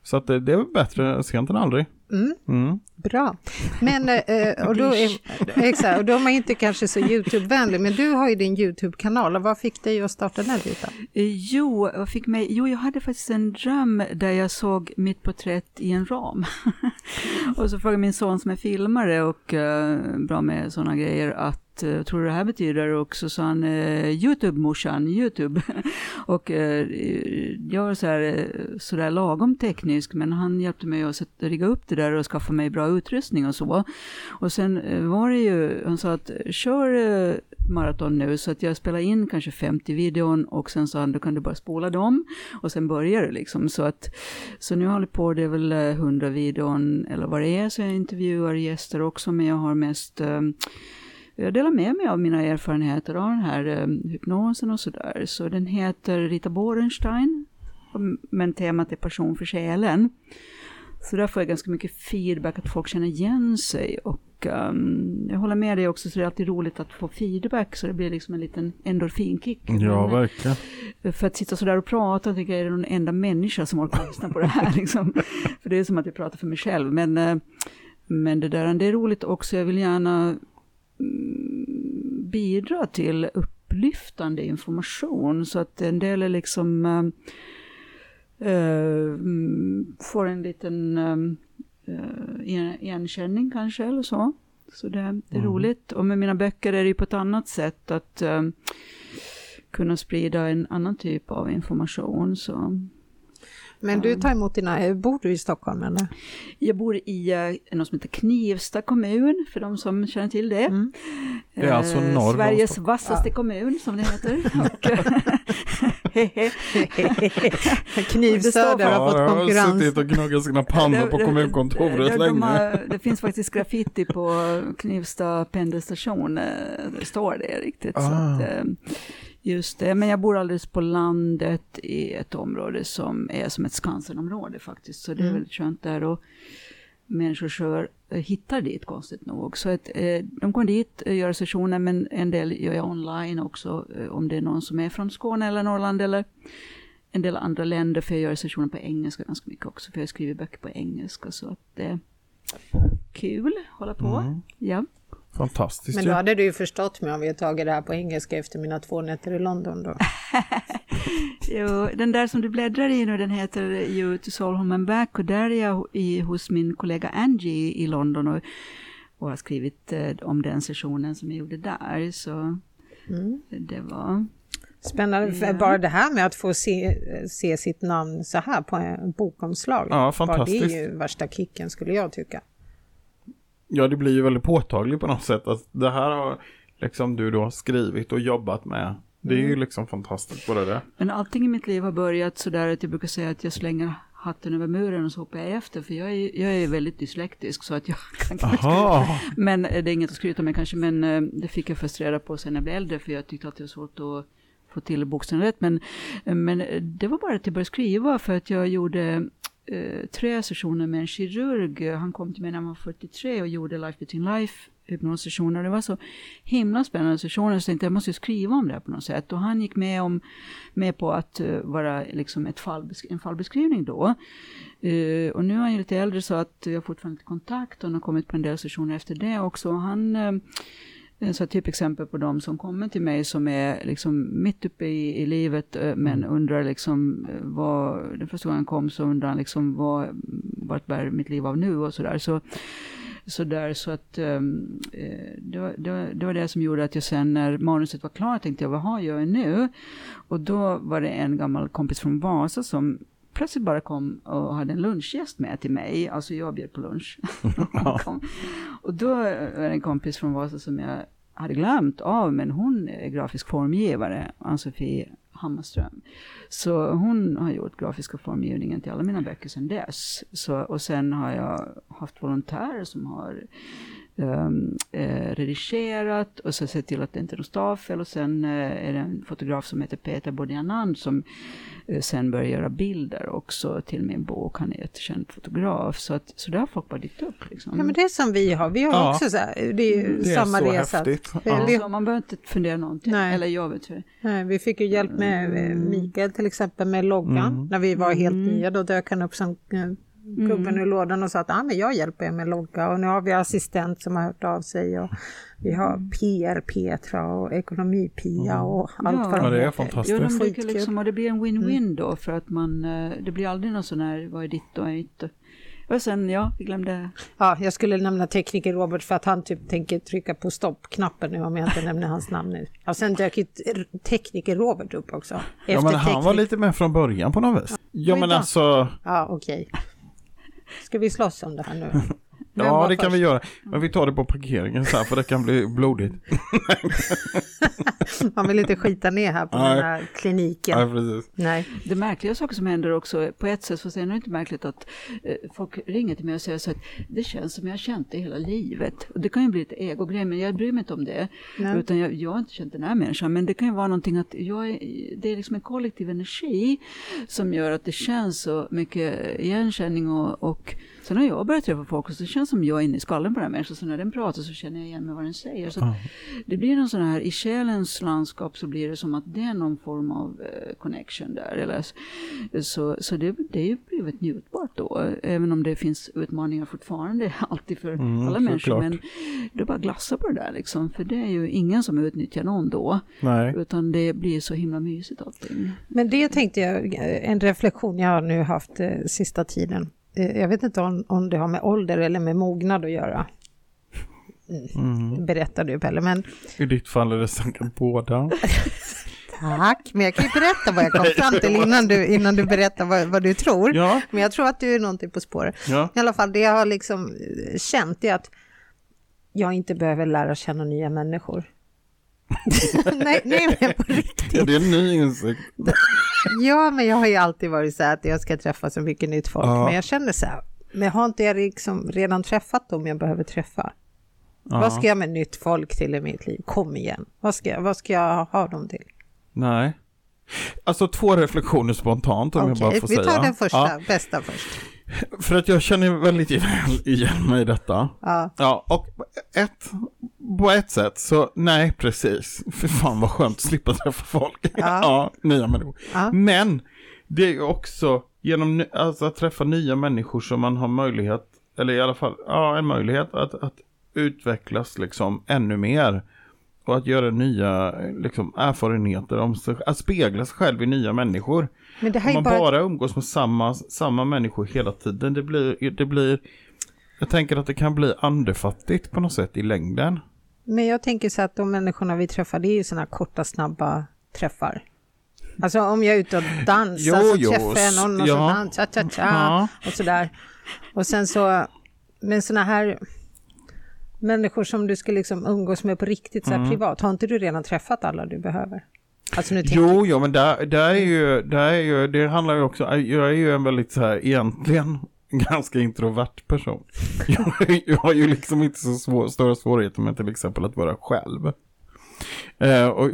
Så att det, det är bättre sent än aldrig. Mm. Mm. Bra. Men, eh, och, då är, exakt, och då är man inte kanske så YouTube-vänlig, men du har ju din YouTube-kanal. Och vad fick dig att starta den Rita? Eh, Jo, vad fick mig? jo, jag hade faktiskt en dröm där jag såg mitt porträtt i en ram. [LAUGHS] och så frågade min son som är filmare och eh, bra med sådana grejer att eh, tror du det här betyder? Och så sa han eh, Youtube-morsan, Youtube. [LAUGHS] och eh, jag var så här, eh, så där lagom teknisk, men han hjälpte mig att sätta, rigga upp det där och skaffa mig bra utrustning och så. Och sen eh, var det ju, han sa att kör eh, maraton nu, så att jag spelar in kanske 50 videon och sen sa han, då kan du bara spola dem och sen börjar det liksom. Så att, så nu håller jag på, det är väl eh, 100 videon eller vad det är, så jag intervjuar gäster också, men jag har mest eh, jag delar med mig av mina erfarenheter av den här eh, hypnosen och sådär. Så den heter Rita Borenstein, men temat är passion för själen. Så där får jag ganska mycket feedback, att folk känner igen sig. Och um, jag håller med dig också, så det är alltid roligt att få feedback, så det blir liksom en liten endorfinkick. Ja, Men, verkligen. eh, för att sitta sådär och prata, tycker jag är det någon enda människa som orkar lyssna på det här. [LAUGHS] Liksom. För det är som att jag pratar för mig själv. Men, eh, men det där, det är roligt också, jag vill gärna bidra till upplyftande information, så att en del är liksom mm, får en liten igen- igenkänning kanske eller så. Så det, det är Mm. roligt. Och med mina böcker är det ju på ett annat sätt att eh, kunna sprida en annan typ av information. Så. Men du tar emot dina, eh, bor du i Stockholm eller? Jag bor i eh, något som heter Knivsta kommun, för de som känner till det. Mm. Det är alltså Eh, norr Sveriges Stockholm. vassaste kommun, som det heter. [LAUGHS] Och, [LAUGHS] Knivstöder har Ja, fått jag har konkurrens. suttit och gnuggat sina pannor på kommunkontoret det, de länge. har, det finns faktiskt graffiti på Knivsta pendelstation, det står det riktigt. Så Ah. att, eh, just det, men jag bor alldeles på landet i ett område som är som ett Skansenområde faktiskt, så det är Mm. väldigt skönt där. Och människor kör, eh, hittar dit konstigt nog. Så att, eh, de går dit, eh, gör sessioner, men en del gör jag online också, eh, om det är någon som är från Skåne eller Norrland eller en del andra länder, för jag gör sessioner på engelska ganska mycket också, för jag skriver böcker på engelska, så att det är kul att hålla på. Mm. Ja. Fantastiskt Men ju. då hade du ju förstått mig om vi hade tagit det här på engelska efter mina två nätter i London då. [LAUGHS] Jo, den där som du bläddrar i nu, den heter You to Soul Home and Back, och där är jag i, hos min kollega Angie i London och, och har skrivit eh, om den sessionen som jag gjorde där, så Mm. det var... Spännande, Ja. bara det här med att få se, se sitt namn så här på en bokomslag. Ja, Bara fantastiskt. det är ju värsta kicken skulle jag tycka. Ja, det blir ju väldigt påtagligt på något sätt att det här har liksom du då skrivit och jobbat med. Det är ju Mm. liksom fantastiskt bara det. Men allting i mitt liv har börjat så där att jag brukar säga att jag slänger hatten över muren och så hoppar jag efter, för jag är, jag är väldigt dyslektisk så att jag [LAUGHS] kan Aha. Men eh, det är inget att skryta med kanske, men eh, det fick jag först reda på sen jag blev äldre, för jag tyckte att det var svårt att få till bokstäverna rätt. Men, eh, men det var bara att jag började skriva, för att jag gjorde eh, tre sessioner med en kirurg. Han kom till mig när han var 43 och gjorde Life Between Life hypnossessioner. Det var så himla spännande sessioner, så jag tänkte jag måste skriva om det här på något sätt. Och han gick med, om, med på att uh, vara liksom ett fallbesk- en fallbeskrivning då. Uh, och nu är han ju lite äldre så att jag har fortfarande inte kontakt och han har kommit på en del sessioner efter det också. Och Han uh, så typexempel på de som kommer till mig som är liksom mitt uppe i, i livet eh, men undrar liksom eh, vad, den första gången kom så undrar han liksom vad, vart bär mitt liv av nu och sådär. Så, så där så att ehm, eh, det, var, det, var, det var det som gjorde att jag sen när manuset var klart tänkte jag vad har jag nu? Och då var det en gammal kompis från Vasa som plötsligt bara kom och hade en lunchgäst med till mig. Alltså jag bjöd på lunch. [LAUGHS] Kom. och då var det en kompis från Vasa som jag hade glömt av, men hon är grafisk formgivare, Ann-Sofie Hammarström. Så hon har gjort grafiska formgivningen till alla mina böcker sedan dess. Så, och sen har jag haft volontärer som har um, eh, redigerat och så sett till att det inte är något stavfel och sen eh, är det en fotograf som heter Peter Bodjanand som eh, sen börjar göra bilder också till min bok. Han är jättekänd fotograf så, att, så det har folk bara dykt upp. Liksom. Ja, men det är som vi har. Vi har Ja. också så här, det är ju Det är samma så resa. häftigt. Ja. vi- Så man behöver inte fundera någonting. Nej. Eller jag vet inte. Nej, vi fick ju hjälp med eh, Mikael till exempel med loggan. Mm. När vi var helt nya då dök han upp som gubben ur lådan och sa att ah, men jag hjälper er med logga och nu har vi assistent som har hört av sig och vi har PR Petra och ekonomi Pia och allt Ja. vad de Ja, det är fantastiskt. Jo, de liksom, och det blir en win-win då för att man, eh, det blir aldrig någon sån här, vad är ditt och vad är mitt? och- sen, ja, vi glömde, Ja, jag skulle nämna tekniker Robert för att han typ tänker trycka på stoppknappen nu om jag inte nämner hans namn nu. Och sen dök ju tekniker Robert upp också. Ja, men han var lite med från början på något vis. Ja, men alltså, Ja, okej. Ska vi slåss om det här nu? [LAUGHS] Vem ja det kan först? vi göra. Men vi tar det på parkeringen så här, för det kan bli blodigt. [LAUGHS] Man vill inte skita ner här på Nej. den här kliniken. Ja, precis. Nej. det märkliga saker som händer också, på ett sätt så är det inte märkligt att eh, folk ringer till mig och säger så att det känns som jag har känt det hela livet. Och det kan ju bli lite egogrej, men jag bryr mig inte om det. Nej. Utan jag, jag har inte känt den här människan, men det kan ju vara någonting att jag är, det är liksom en kollektiv energi som gör att det känns så mycket igenkänning och, och sen har jag börjat träffa folk och så känns det som jag är inne i skallen på den här människan, så när den pratar så känner jag igen mig vad den säger. Så att det blir någon sån här, i själens landskap så blir det som att det är någon form av eh, connection där. Eller, så så, det, det är ju blivit njutbart då, även om det finns utmaningar fortfarande [LAUGHS] alltid för Mm, alla människor. såklart. Men det är bara att glassa på det där liksom, för det är ju ingen som utnyttjar någon då. Nej. Utan det blir så himla mysigt allting. Men det tänkte jag, en reflektion jag har nu haft eh, sista tiden. Eh, Jag vet inte om, om det har med ålder eller med mognad att göra. Mm. Berättar du Pelle, men I ditt fall är det säkert båda. [LAUGHS] tack. Men jag kan ju berätta vad jag kom fram till innan du, innan du berättar vad, vad du tror. Ja, Men jag tror att du är någonting på spåret. ja. I alla fall det jag har liksom eh, känt är att jag inte behöver lära känna nya människor. [LAUGHS] nej, nej, men på riktigt. ja det är en ny insikt. Ja, men jag har ju alltid varit så här att jag ska träffa så mycket nytt folk. Ja. Men jag känner så här, men har inte jag liksom redan träffat dem jag behöver träffa? Ja. Vad ska jag med nytt folk till i mitt liv? Kom igen. Vad ska jag, vad ska jag ha dem till? Nej. Alltså två reflektioner spontant om jag bara får vi säga. tar den första, Ja, bästa först. för att jag känner väldigt väl igen mig i detta. Ja, Ja, och ett, på ett sätt så nej, precis. [LAUGHS] För fan vad skönt att slippa träffa folk. Ja, [LAUGHS] nya människor. Ja. Men det är ju också genom alltså, att träffa nya människor som man har möjlighet, eller i alla fall, ja, en möjlighet att, att utvecklas liksom ännu mer. Och att göra nya liksom, erfarenheter om sig, att spegla sig själv i nya människor. men det här Om man bara... bara umgås med samma, samma människor hela tiden, det blir, det blir, jag tänker att det kan bli andefattigt på något sätt i längden. Men jag tänker så att de människorna vi träffar, det är ju sådana korta, snabba träffar. Alltså om jag är ute och dansar Jo, så jo, träffar jag någon och så dansar, cha, cha, cha, Ja. och sådär. Och sen så, men sådana här människor som du ska liksom umgås med på riktigt så här Mm. privat, har inte du redan träffat alla du behöver? Alltså Jo, jo, men där, där är ju, där är ju, det handlar ju också, jag är ju en väldigt så här, egentligen [LAUGHS] ganska introvert person. Jag, jag har ju liksom inte så svår, stora svårigheter med till exempel att vara själv. Eh, och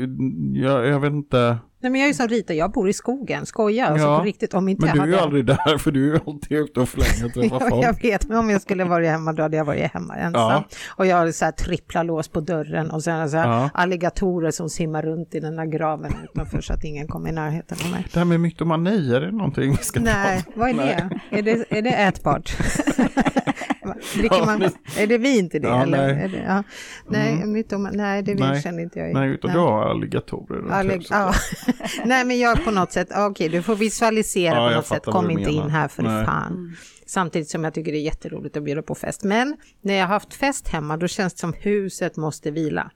jag, jag vet inte, Nej men jag är ju som Rita, jag bor i skogen, skoja alltså Ja, på riktigt. Om inte men jag du är ju aldrig där för du är ju alltid ute och flänger och träffar [LAUGHS] Ja, folk. jag vet, men om jag skulle varit hemma då hade jag varit hemma ensam. Ja. Och jag har så här trippla lås på dörren och sen så här Ja. alligatorer som simmar runt i den här graven utanför så att ingen kommer i närheten av mig. Det här med mytomani, är det någonting vi ska Nej, vad är det? Är det, är det ätbart? [LAUGHS] Dricker man, är det vin till det? Ja, eller? nej. Är det, ja. Nej, mytom, nej, det Nej. känner inte jag. Nej, utan du har alligatorer runt Allig- ja. [LAUGHS] Nej, men jag på något sätt, okej, du får visualisera Ja, på något sätt, kom inte menar. in här för Nej. fan. Samtidigt som jag tycker det är jätteroligt att bjuda på fest. Men när jag har haft fest hemma, då känns det som huset måste vila.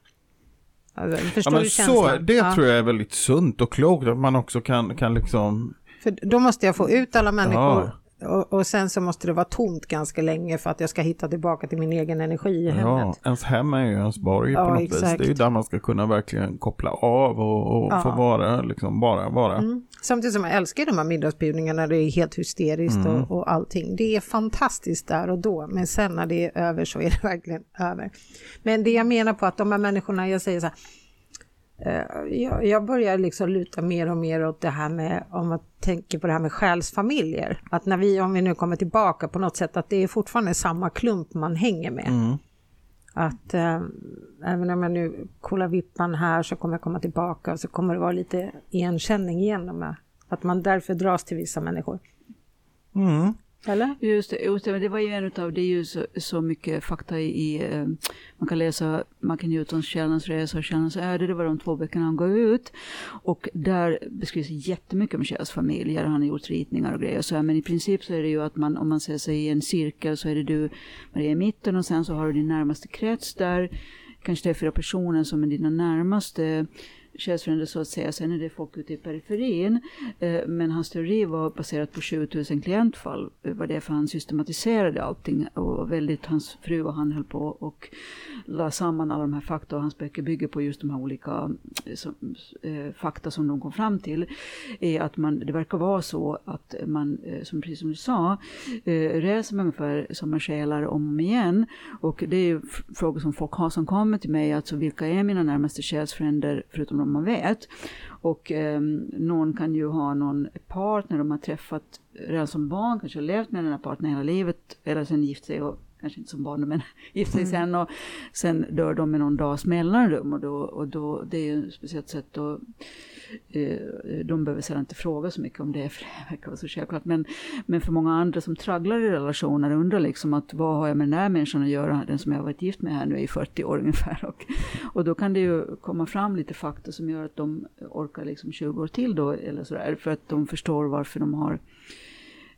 Alltså, Ja, förstår men du så, känslan? det ja. tror jag är väldigt sunt och klokt att man också kan, kan liksom För då måste jag få ut alla människor. Och, och sen så måste det vara tomt ganska länge för att jag ska hitta tillbaka till min egen energi i Ja, hemmet. ens hem är ju ens borg Ja, på något vis. exakt. Det är ju där man ska kunna verkligen koppla av och, och Ja. få vara, liksom bara vara. Mm. Samtidigt som jag älskar de här middagsbjudningarna, det är helt hysteriskt Mm. och, och allting. Det är fantastiskt där och då, men sen när det är över så är det [LAUGHS] verkligen över. Men det jag menar på att de här människorna, jag säger så här, jag, jag börjar liksom luta mer och mer åt det här med, om man tänker på det här med själsfamiljer, att när vi, om vi nu kommer tillbaka på något sätt, att det är fortfarande samma klump man hänger med. Mm. Att eh, även om jag nu kollar vippan här så kommer jag komma tillbaka och så kommer det vara lite igenkänning igen. Med, att man därför dras till vissa människor. Mm. Eller? Just det, just det, det var ju en utav, det är ju så, så mycket fakta i, i eh, man kan läsa Martin Newtons Källans resa och Källans öde, det var de två böckerna han gav ut. Och där beskrivs jättemycket om Kjells där han har gjort ritningar och grejer. Så, här, men i princip så är det ju att man, om man ser sig i en cirkel så är det du, Maria i mitten och sen så har du din närmaste krets där, kanske tre, fyra personer som är dina närmaste själsfränder så att säga. Sen är det folk ute i periferin. Eh, men hans teori var baserat på 20 000 klientfall. Eh, det var därför han systematiserade allting. Och väldigt, hans fru och han höll på och la samman alla de här fakta. Och hans böcker bygger på just de här olika eh, som, eh, fakta som de kom fram till. Är att man, det verkar vara så att man, som, precis som du sa, eh, reser med ungefär samma själar om och om igen. Och det är ju frågor som folk har som kommer till mig. Alltså vilka är mina närmaste själsfränder förutom de man vet. Och eh, någon kan ju ha någon partner de har träffat redan som barn, kanske har levt med den här partnern hela livet, eller sen gift sig och kanske inte som barn men [LAUGHS] gift sig sen och sen dör de med någon dags mellanrum och då, och då det är ju ett speciellt sätt att Eh, eh, de behöver sedan inte fråga så mycket om det, [LAUGHS] för det verkar vara så självklart. Men, men för många andra som tragglar i relationer undrar liksom att vad har jag med den här människan att göra, den som jag har varit gift med här nu i 40 år [LAUGHS] ungefär. Och, och då kan det ju komma fram lite fakta som gör att de orkar liksom 20 år till då, eller sådär, för att de förstår varför de har eh,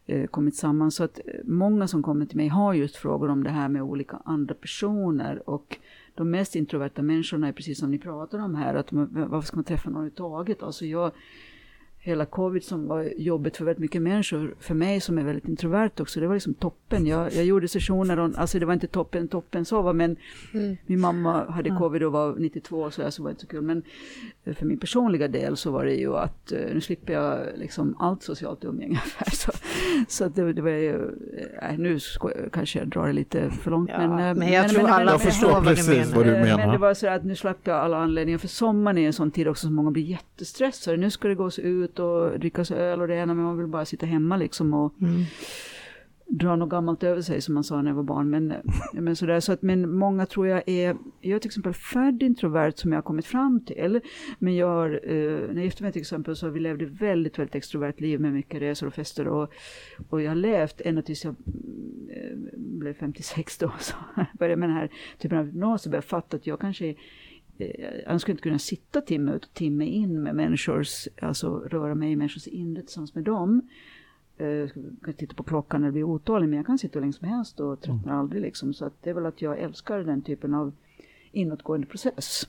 Eh, kommit samman. Så att eh, många som kommer till mig har just frågor om det här med olika andra personer och de mest introverta människorna är precis som ni pratar om här, att varför ska man träffa någon överhuvudtaget? Alltså jag, hela covid som var jobbigt för väldigt mycket människor, för mig som är väldigt introvert också, det var liksom toppen. Jag, jag gjorde sessioner, och, alltså det var inte toppen, toppen så, va, men Mm. min mamma hade covid och var 92 så, där, så var det inte så kul. Men för min personliga del så var det ju att eh, nu slipper jag liksom allt socialt umgänge. [LAUGHS] Så, så det, det var ju, eh, nu sko- kanske jag drar det lite för långt. Ja, men, eh, men jag tror alla Jag förstår vad precis menar. vad du Eh, Men menar. det var så att nu slapp jag alla anledningar, för sommaren är en sån tid också som många blir jättestressade. Nu ska det gås ut och drickas öl och det ena, men man vill bara sitta hemma liksom och Mm. dra något gammalt över sig som man sa när jag var barn. Men, men, sådär, så att, men många tror jag är, jag är till exempel född introvert som jag har kommit fram till. Men jag har, eh, när jag gifte mig till exempel så har vi levde väldigt, väldigt extrovert liv med mycket resor och fester. Och, och jag har levt ända tills jag eh, blev 56 då. [LAUGHS] Så började med den här typen av hypnos och började fatta att jag kanske eh, jag skulle inte kunna sitta timme ut och timme in med människors, alltså röra mig i människors inre tillsammans med dem. Eh, Jag kan titta på klockan det blir otålig, men jag kan sitta hur länge som helst och tröttnar aldrig. Liksom. Så att det är väl att jag älskar den typen av inåtgående process.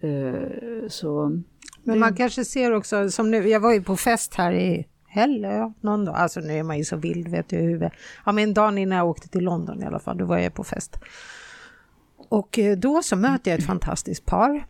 Eh, Så Men man kanske ser också, som nu, jag var ju på fest här i helgen, någon dag, alltså nu är man ju så vild vet du i huvudet. Ja men dagen innan jag åkte till London i alla fall, då var jag på fest. Och eh, då så möter jag ett fantastiskt par.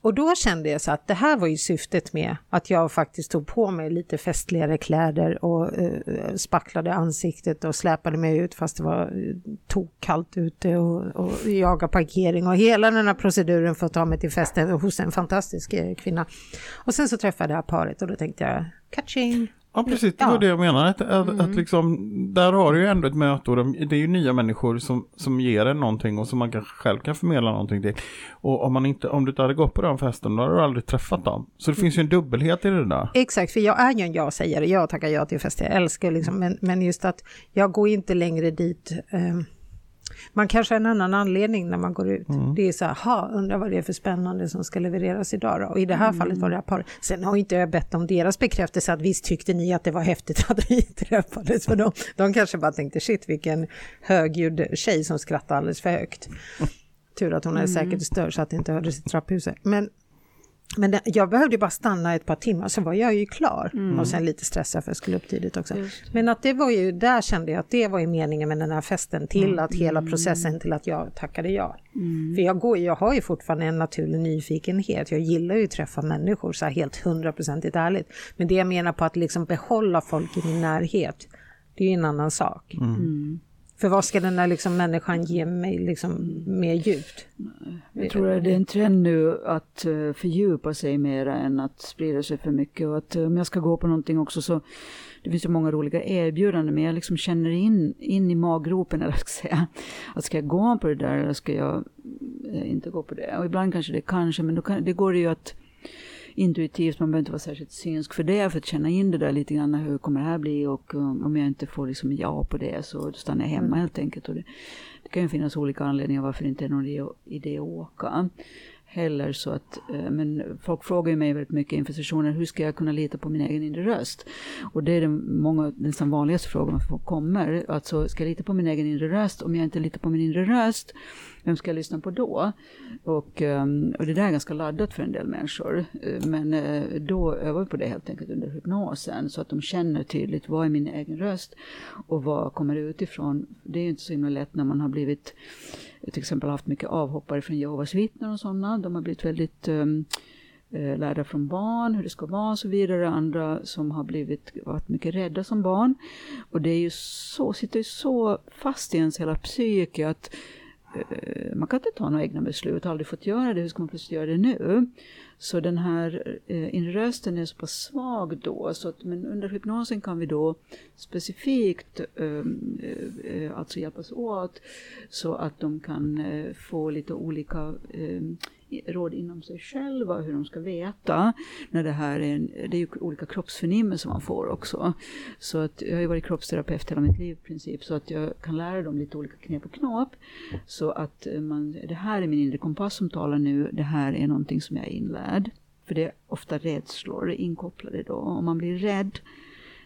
Och då kände jag så att det här var ju syftet med att jag faktiskt tog på mig lite festligare kläder och eh, spacklade ansiktet och släpade mig ut fast det var eh, tokkallt ute och, och jaga parkering och hela den här proceduren för att ta mig till festen hos en fantastisk eh, kvinna. Och sen så träffade jag paret och då tänkte jag, catching! Ja, precis. Det var Ja. Mm. det jag menade. Att, att, att liksom, där har du ju ändå ett möte och de, det är ju nya människor som, som ger en någonting och som man kanske själv kan förmedla någonting till. Och om, man inte, om du inte hade gått på den festen, då hade du aldrig träffat dem. Så det finns ju en dubbelhet i det där. Exakt, för jag är ju en ja-sägare, jag tackar ja till fester, jag älskar liksom, men, men just att jag går inte längre dit. Eh, man kanske har en annan anledning när man går ut. Det är så här, ha, undrar vad det är för spännande som ska levereras idag då? Och i det här fallet var det här paret. Sen har inte jag bett om deras bekräftelse att visst tyckte ni att det var häftigt att vi [LAUGHS] träffades, för de, de kanske bara tänkte shit vilken högljudd tjej som skrattar alldeles för högt. Tur att hon är säkert störd så att det inte hördes i trapphuset. Men Men det, jag behövde bara stanna ett par timmar, så var jag ju klar. Mm. Och sen lite stressad för jag skulle upp tidigt också. Men att det var ju, där kände jag att det var ju meningen med den här festen, till mm. att hela processen till att jag tackade ja. Mm. För jag, går, jag har ju fortfarande en naturlig nyfikenhet, jag gillar ju att träffa människor så här helt hundraprocentigt ärligt. Men det jag menar på att liksom behålla folk i min närhet, det är ju en annan sak. Mm. För vad ska den här liksom människan ge mig liksom mer djupt? Jag tror att det är en trend nu att eh, fördjupa sig mera än att sprida sig för mycket. Och att eh, om jag ska gå på någonting också så det finns ju många roliga erbjudanden men jag liksom känner in, in i maggropen [LAUGHS] eller ska säga. Att ska jag gå på det där eller ska jag eh, inte gå på det? Och ibland kanske det kanske men då kan, det går ju att intuitivt, man behöver inte vara särskilt synsk för det, för att känna in det där lite grann, hur kommer det här bli och um, om jag inte får liksom ja på det så stannar jag hemma mm. helt enkelt. Och det, det, kan ju finnas olika anledningar varför det inte är någon idé att åka heller. Så att, eh, men folk frågar ju mig väldigt mycket inför sessioner, hur ska jag kunna lita på min egen inre röst? Och det är den många, nästan vanligaste frågan folk kommer. Alltså, ska jag lita på min egen inre röst? Om jag inte litar på min inre röst, vem ska jag lyssna på då? Och, ehm, och det där är ganska laddat för en del människor. Eh, men eh, då övar vi på det helt enkelt under hypnosen, så att de känner tydligt, vad är min egen röst? Och vad kommer det utifrån? Det är ju inte så himla lätt när man har blivit till exempel haft mycket avhoppare från Jehovas vittnen och sådana. De har blivit väldigt um, lärda från barn hur det ska vara och så vidare. Andra som har blivit, varit mycket rädda som barn. Och det är ju så, sitter ju så fast i ens hela psyke att uh, man kan inte ta några egna beslut, har aldrig fått göra det, hur ska man plötsligt göra det nu? Så den här eh, inre rösten är så pass svag då, så att, men under hypnosen kan vi då specifikt eh, eh, alltså hjälpas åt så att de kan eh, få lite olika eh, råd inom sig själva hur de ska veta när det här är, en, det är ju olika kroppsförnimmelser man får också. Så att jag har ju varit kroppsterapeut hela mitt liv i princip så att jag kan lära dem lite olika knep och knåp. Så att eh, man, det här är min inre kompass som talar nu, det här är någonting som jag är inlärd. För det är ofta rädslor inkopplade då. Om man blir rädd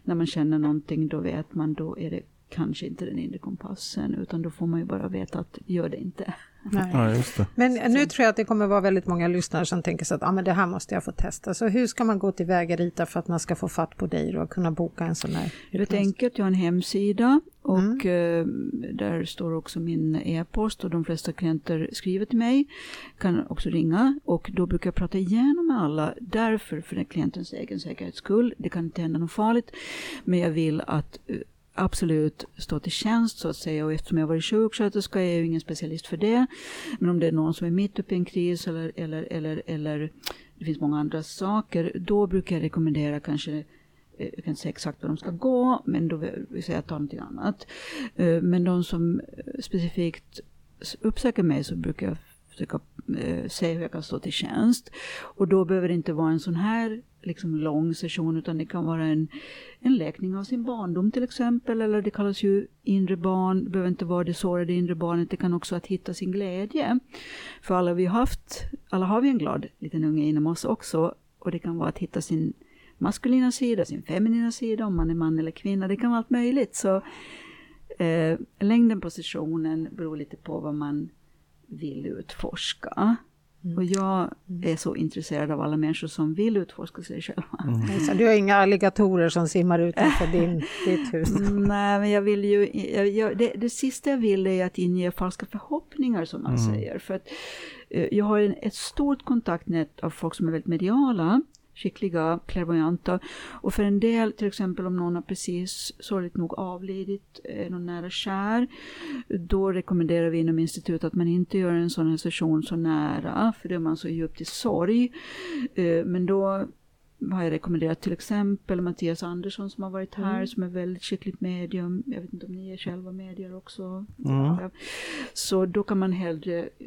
när man känner någonting då vet man då är det kanske inte den inre kompassen utan då får man ju bara veta att gör det inte. Ja, men nu tror jag att det kommer vara väldigt många lyssnare som tänker så att ah, men det här måste jag få testa. Så hur ska man gå tillväga Rita för att man ska få fatt på dig och kunna boka en sån här? Det är enkelt, jag har en hemsida och mm. eh, där står också min e-post och de flesta klienter skriver till mig. Kan också ringa och då brukar jag prata igenom med alla därför för den klientens egen säkerhets skull. Det kan inte hända något farligt men jag vill att eh, absolut stå till tjänst så att säga och eftersom jag varit sjuksköterska är jag ju ingen specialist för det. Men om det är någon som är mitt uppe i en kris eller, eller, eller, eller det finns många andra saker, då brukar jag rekommendera kanske eh, jag kan inte säga exakt var de ska gå, men då vill jag säga ta någonting annat. Eh, men de som specifikt uppsöker mig så brukar jag försöka eh, se hur jag kan stå till tjänst. Och då behöver det inte vara en sån här liksom lång session utan det kan vara en, en läkning av sin barndom till exempel eller det kallas ju inre barn, det behöver inte vara det sårade inre barnet, det kan också att hitta sin glädje. För alla vi har haft, alla har vi en glad liten unge inom oss också och det kan vara att hitta sin maskulina sida, sin feminina sida om man är man eller kvinna, det kan vara allt möjligt. Så eh, längden på sessionen beror lite på vad man vill utforska. Mm. Och jag mm. är så intresserad av alla människor som vill utforska sig själva. Mm. Så du har inga alligatorer som simmar utanför [LAUGHS] din, ditt hus? Nej, men jag vill ju... Jag, jag, det, det sista jag vill är att inge falska förhoppningar, som man mm. säger. För att uh, jag har en, ett stort kontaktnät av folk som är väldigt mediala skickliga, klärvoajanta. Och för en del, till exempel om någon har precis sorgligt nog avlidit, eh, någon nära kär, då rekommenderar vi inom institutet att man inte gör en sån här session så nära, för då är man så djupt i sorg. Eh, men då har jag rekommenderat till exempel Mattias Andersson som har varit här, mm. som är väldigt skickligt medium. Jag vet inte om ni är själva medier också. Mm. Så då kan man hellre, eh,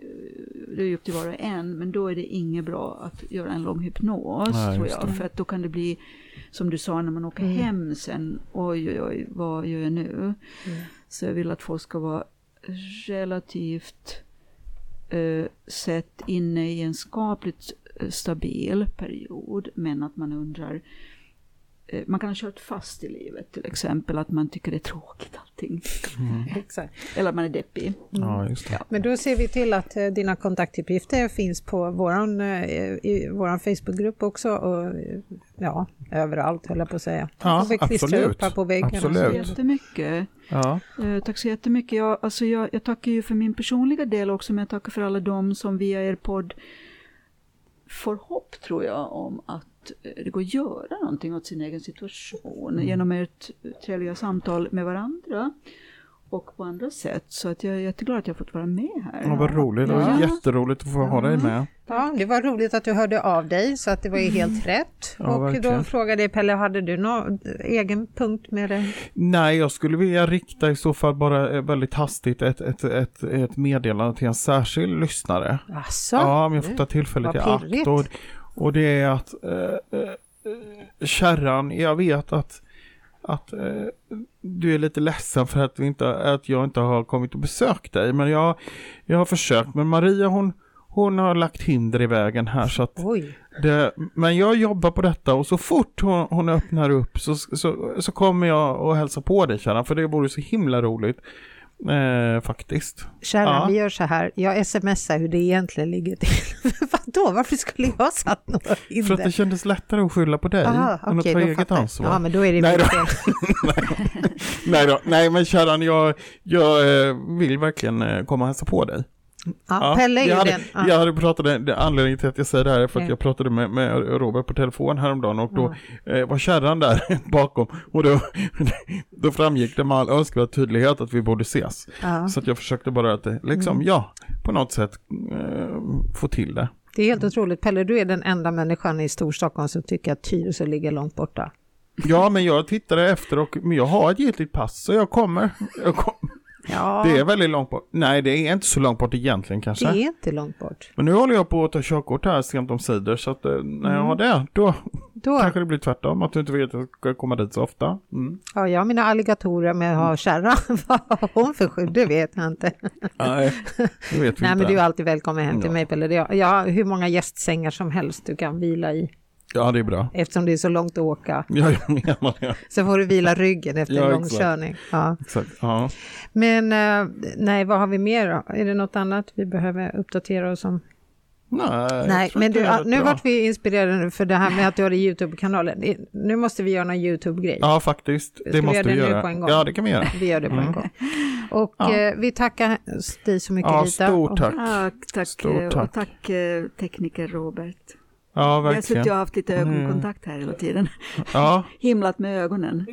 det är upp till var och en, men då är det inget bra att göra en lång hypnos Nej, tror jag. För att då kan det bli, som du sa, när man åker mm. hem sen, oj oj oj, vad gör jag nu? Mm. Så jag vill att folk ska vara relativt uh, sett inne i en skapligt stabil period men att man undrar eh, man kan ha kört fast i livet till exempel, att man tycker det är tråkigt allting. [LAUGHS] Exakt. Eller att man är deppig. Ja, just det. Men då ser vi till att eh, dina kontaktuppgifter finns på våran, eh, i våran Facebookgrupp också och eh, ja, överallt höll jag på att säga. Ja, vi absolut. upp här på väggen. Tack så Absolut. jättemycket. Ja. Eh, tack så jättemycket. Jag, alltså jag, jag tackar ju för min personliga del också, men jag tackar för alla de som via er podd får hopp, tror jag, om att eh, det går att göra någonting åt sin egen situation Mm. genom ert trevliga samtal med varandra och på andra sätt. Så att jag är jätteglad att jag fått vara med här. Ja, vad roligt. Det var Ja. jätteroligt att få ha dig med. Ja, det var roligt att du hörde av dig så att det var ju helt rätt. Ja, och verkligen. då frågade jag Pelle, hade du någon egen punkt med det? Nej, jag skulle vilja rikta i så fall bara eh, väldigt hastigt ett, ett, ett, ett meddelande till en särskild lyssnare. Asså? Ja, om jag får ta tillfället i akt. Och, och det är att äh, äh, kärran, jag vet att, att eh, du är lite ledsen för att, vi inte, att jag inte har kommit och besökt dig. Men jag, jag har försökt. Men Maria hon, hon har lagt hinder i vägen här. Så att det, men jag jobbar på detta och så fort hon, hon öppnar upp så, så, så kommer jag och hälsa på dig kärran. För det vore så himla roligt. Eh, faktiskt. kärran, Ja. vi gör så här. Jag smsar hur det egentligen ligger till. [LAUGHS] Vadå, varför skulle jag satt några För att hinder? det kändes lättare att skylla på dig Aha, än att okej, ta eget ansvar. Ja, men då är det Nej då. fel. [LAUGHS] nej, då, nej men kärran, jag, jag eh, vill verkligen eh, komma och hälsa på dig. Ja, Pelle är ju jag hade, den. Ja. Jag hade pratat, anledningen till att jag säger det här är för att Ja. jag pratade med, med Robert på telefon häromdagen och då eh, var kärran där [LAUGHS] bakom och då, [LAUGHS] då framgick det med all önskvärd tydlighet att vi borde ses. Ja. Så att jag försökte bara att det, liksom, Mm. ja, på något sätt eh, få till det. Det är helt otroligt. Pelle, du är den enda människan i Storstockholm som tycker att Tyresö ligger långt borta. Ja, men jag tittade efter och men jag har ett giltigt pass så jag kommer. Jag kom, Ja, det är väldigt långt bort. Nej, det är inte så långt bort egentligen kanske. det är inte långt bort. Men nu håller jag på att ta körkort här sent om sidor så att eh, när jag Mm. har det, då Då, kanske det blir tvärtom. Att du inte vet att jag ska komma dit så ofta. Mm. ja, jag har mina alligatorer med att ha kärra. [LAUGHS] Vad har hon för skydd? Det vet jag inte. Nej, det vet vi Nej, inte. men du är alltid välkommen hem till Ja. mig, Pelle. Det- Jag har hur många gästsängar som helst du kan vila i, Ja, det är bra. eftersom det är så långt att åka. Ja, jag menar det. Så får du vila ryggen efter Ja, en lång exakt. körning. Ja. Exakt. Ja. Men eh, nej, vad har vi mer då? Är det något annat vi behöver uppdatera oss om? Nej, Nej, men du, ja, nu bra. vart vi inspirerade för det här med att du har YouTube-kanalen. Det- Nu måste vi göra någon YouTube-grej. Ja, faktiskt. Ska Det vi måste göra vi det nu göra. på en gång? Ja, det kan vi göra. Vi gör det på en Mm. gång. Och Ja. eh, vi tackar dig så mycket Ja, Rita. stort Och- tack. Tack, tack. Stort eh, tack. Och tack eh, tekniker Robert. Ja, Vi har suttit verkligen. och haft lite ögonkontakt här hela tiden. Ja, [LAUGHS] Himlat med ögonen.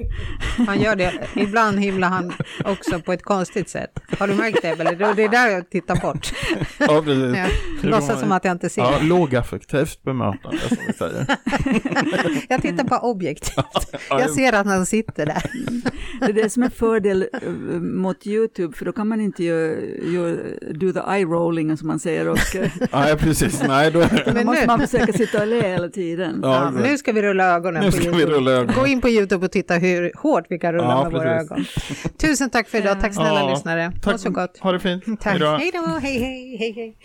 Han gör det. Ibland himlar han också på ett konstigt sätt. Har du märkt det? Eller? Det är där jag tittar bort. ja precis. Jag Det låtsas som att jag inte ser. Ja, lågaffektivt bemötande som vi säger. [LAUGHS] Jag tittar på objektivt. Jag ser att han sitter där. Det är det som är fördel eh, mot YouTube, för då kan man inte göra, göra, do the eye rolling som man säger och Nej, precis. Nej, då... då Men måste nu- man försöka sitta och le hela tiden. Ja, nu ska vi rulla ögonen Nu på ska vi YouTube. rulla ögonen. Gå in på YouTube och titta hur hårt vi kan rulla Ja, med våra precis. ögon. Tusen tack för idag. Tack snälla Ja, lyssnare. Tack. Ha så gott. Ha det fint. Tack. Hej då. Hej då. Hej, hej, hej, hej.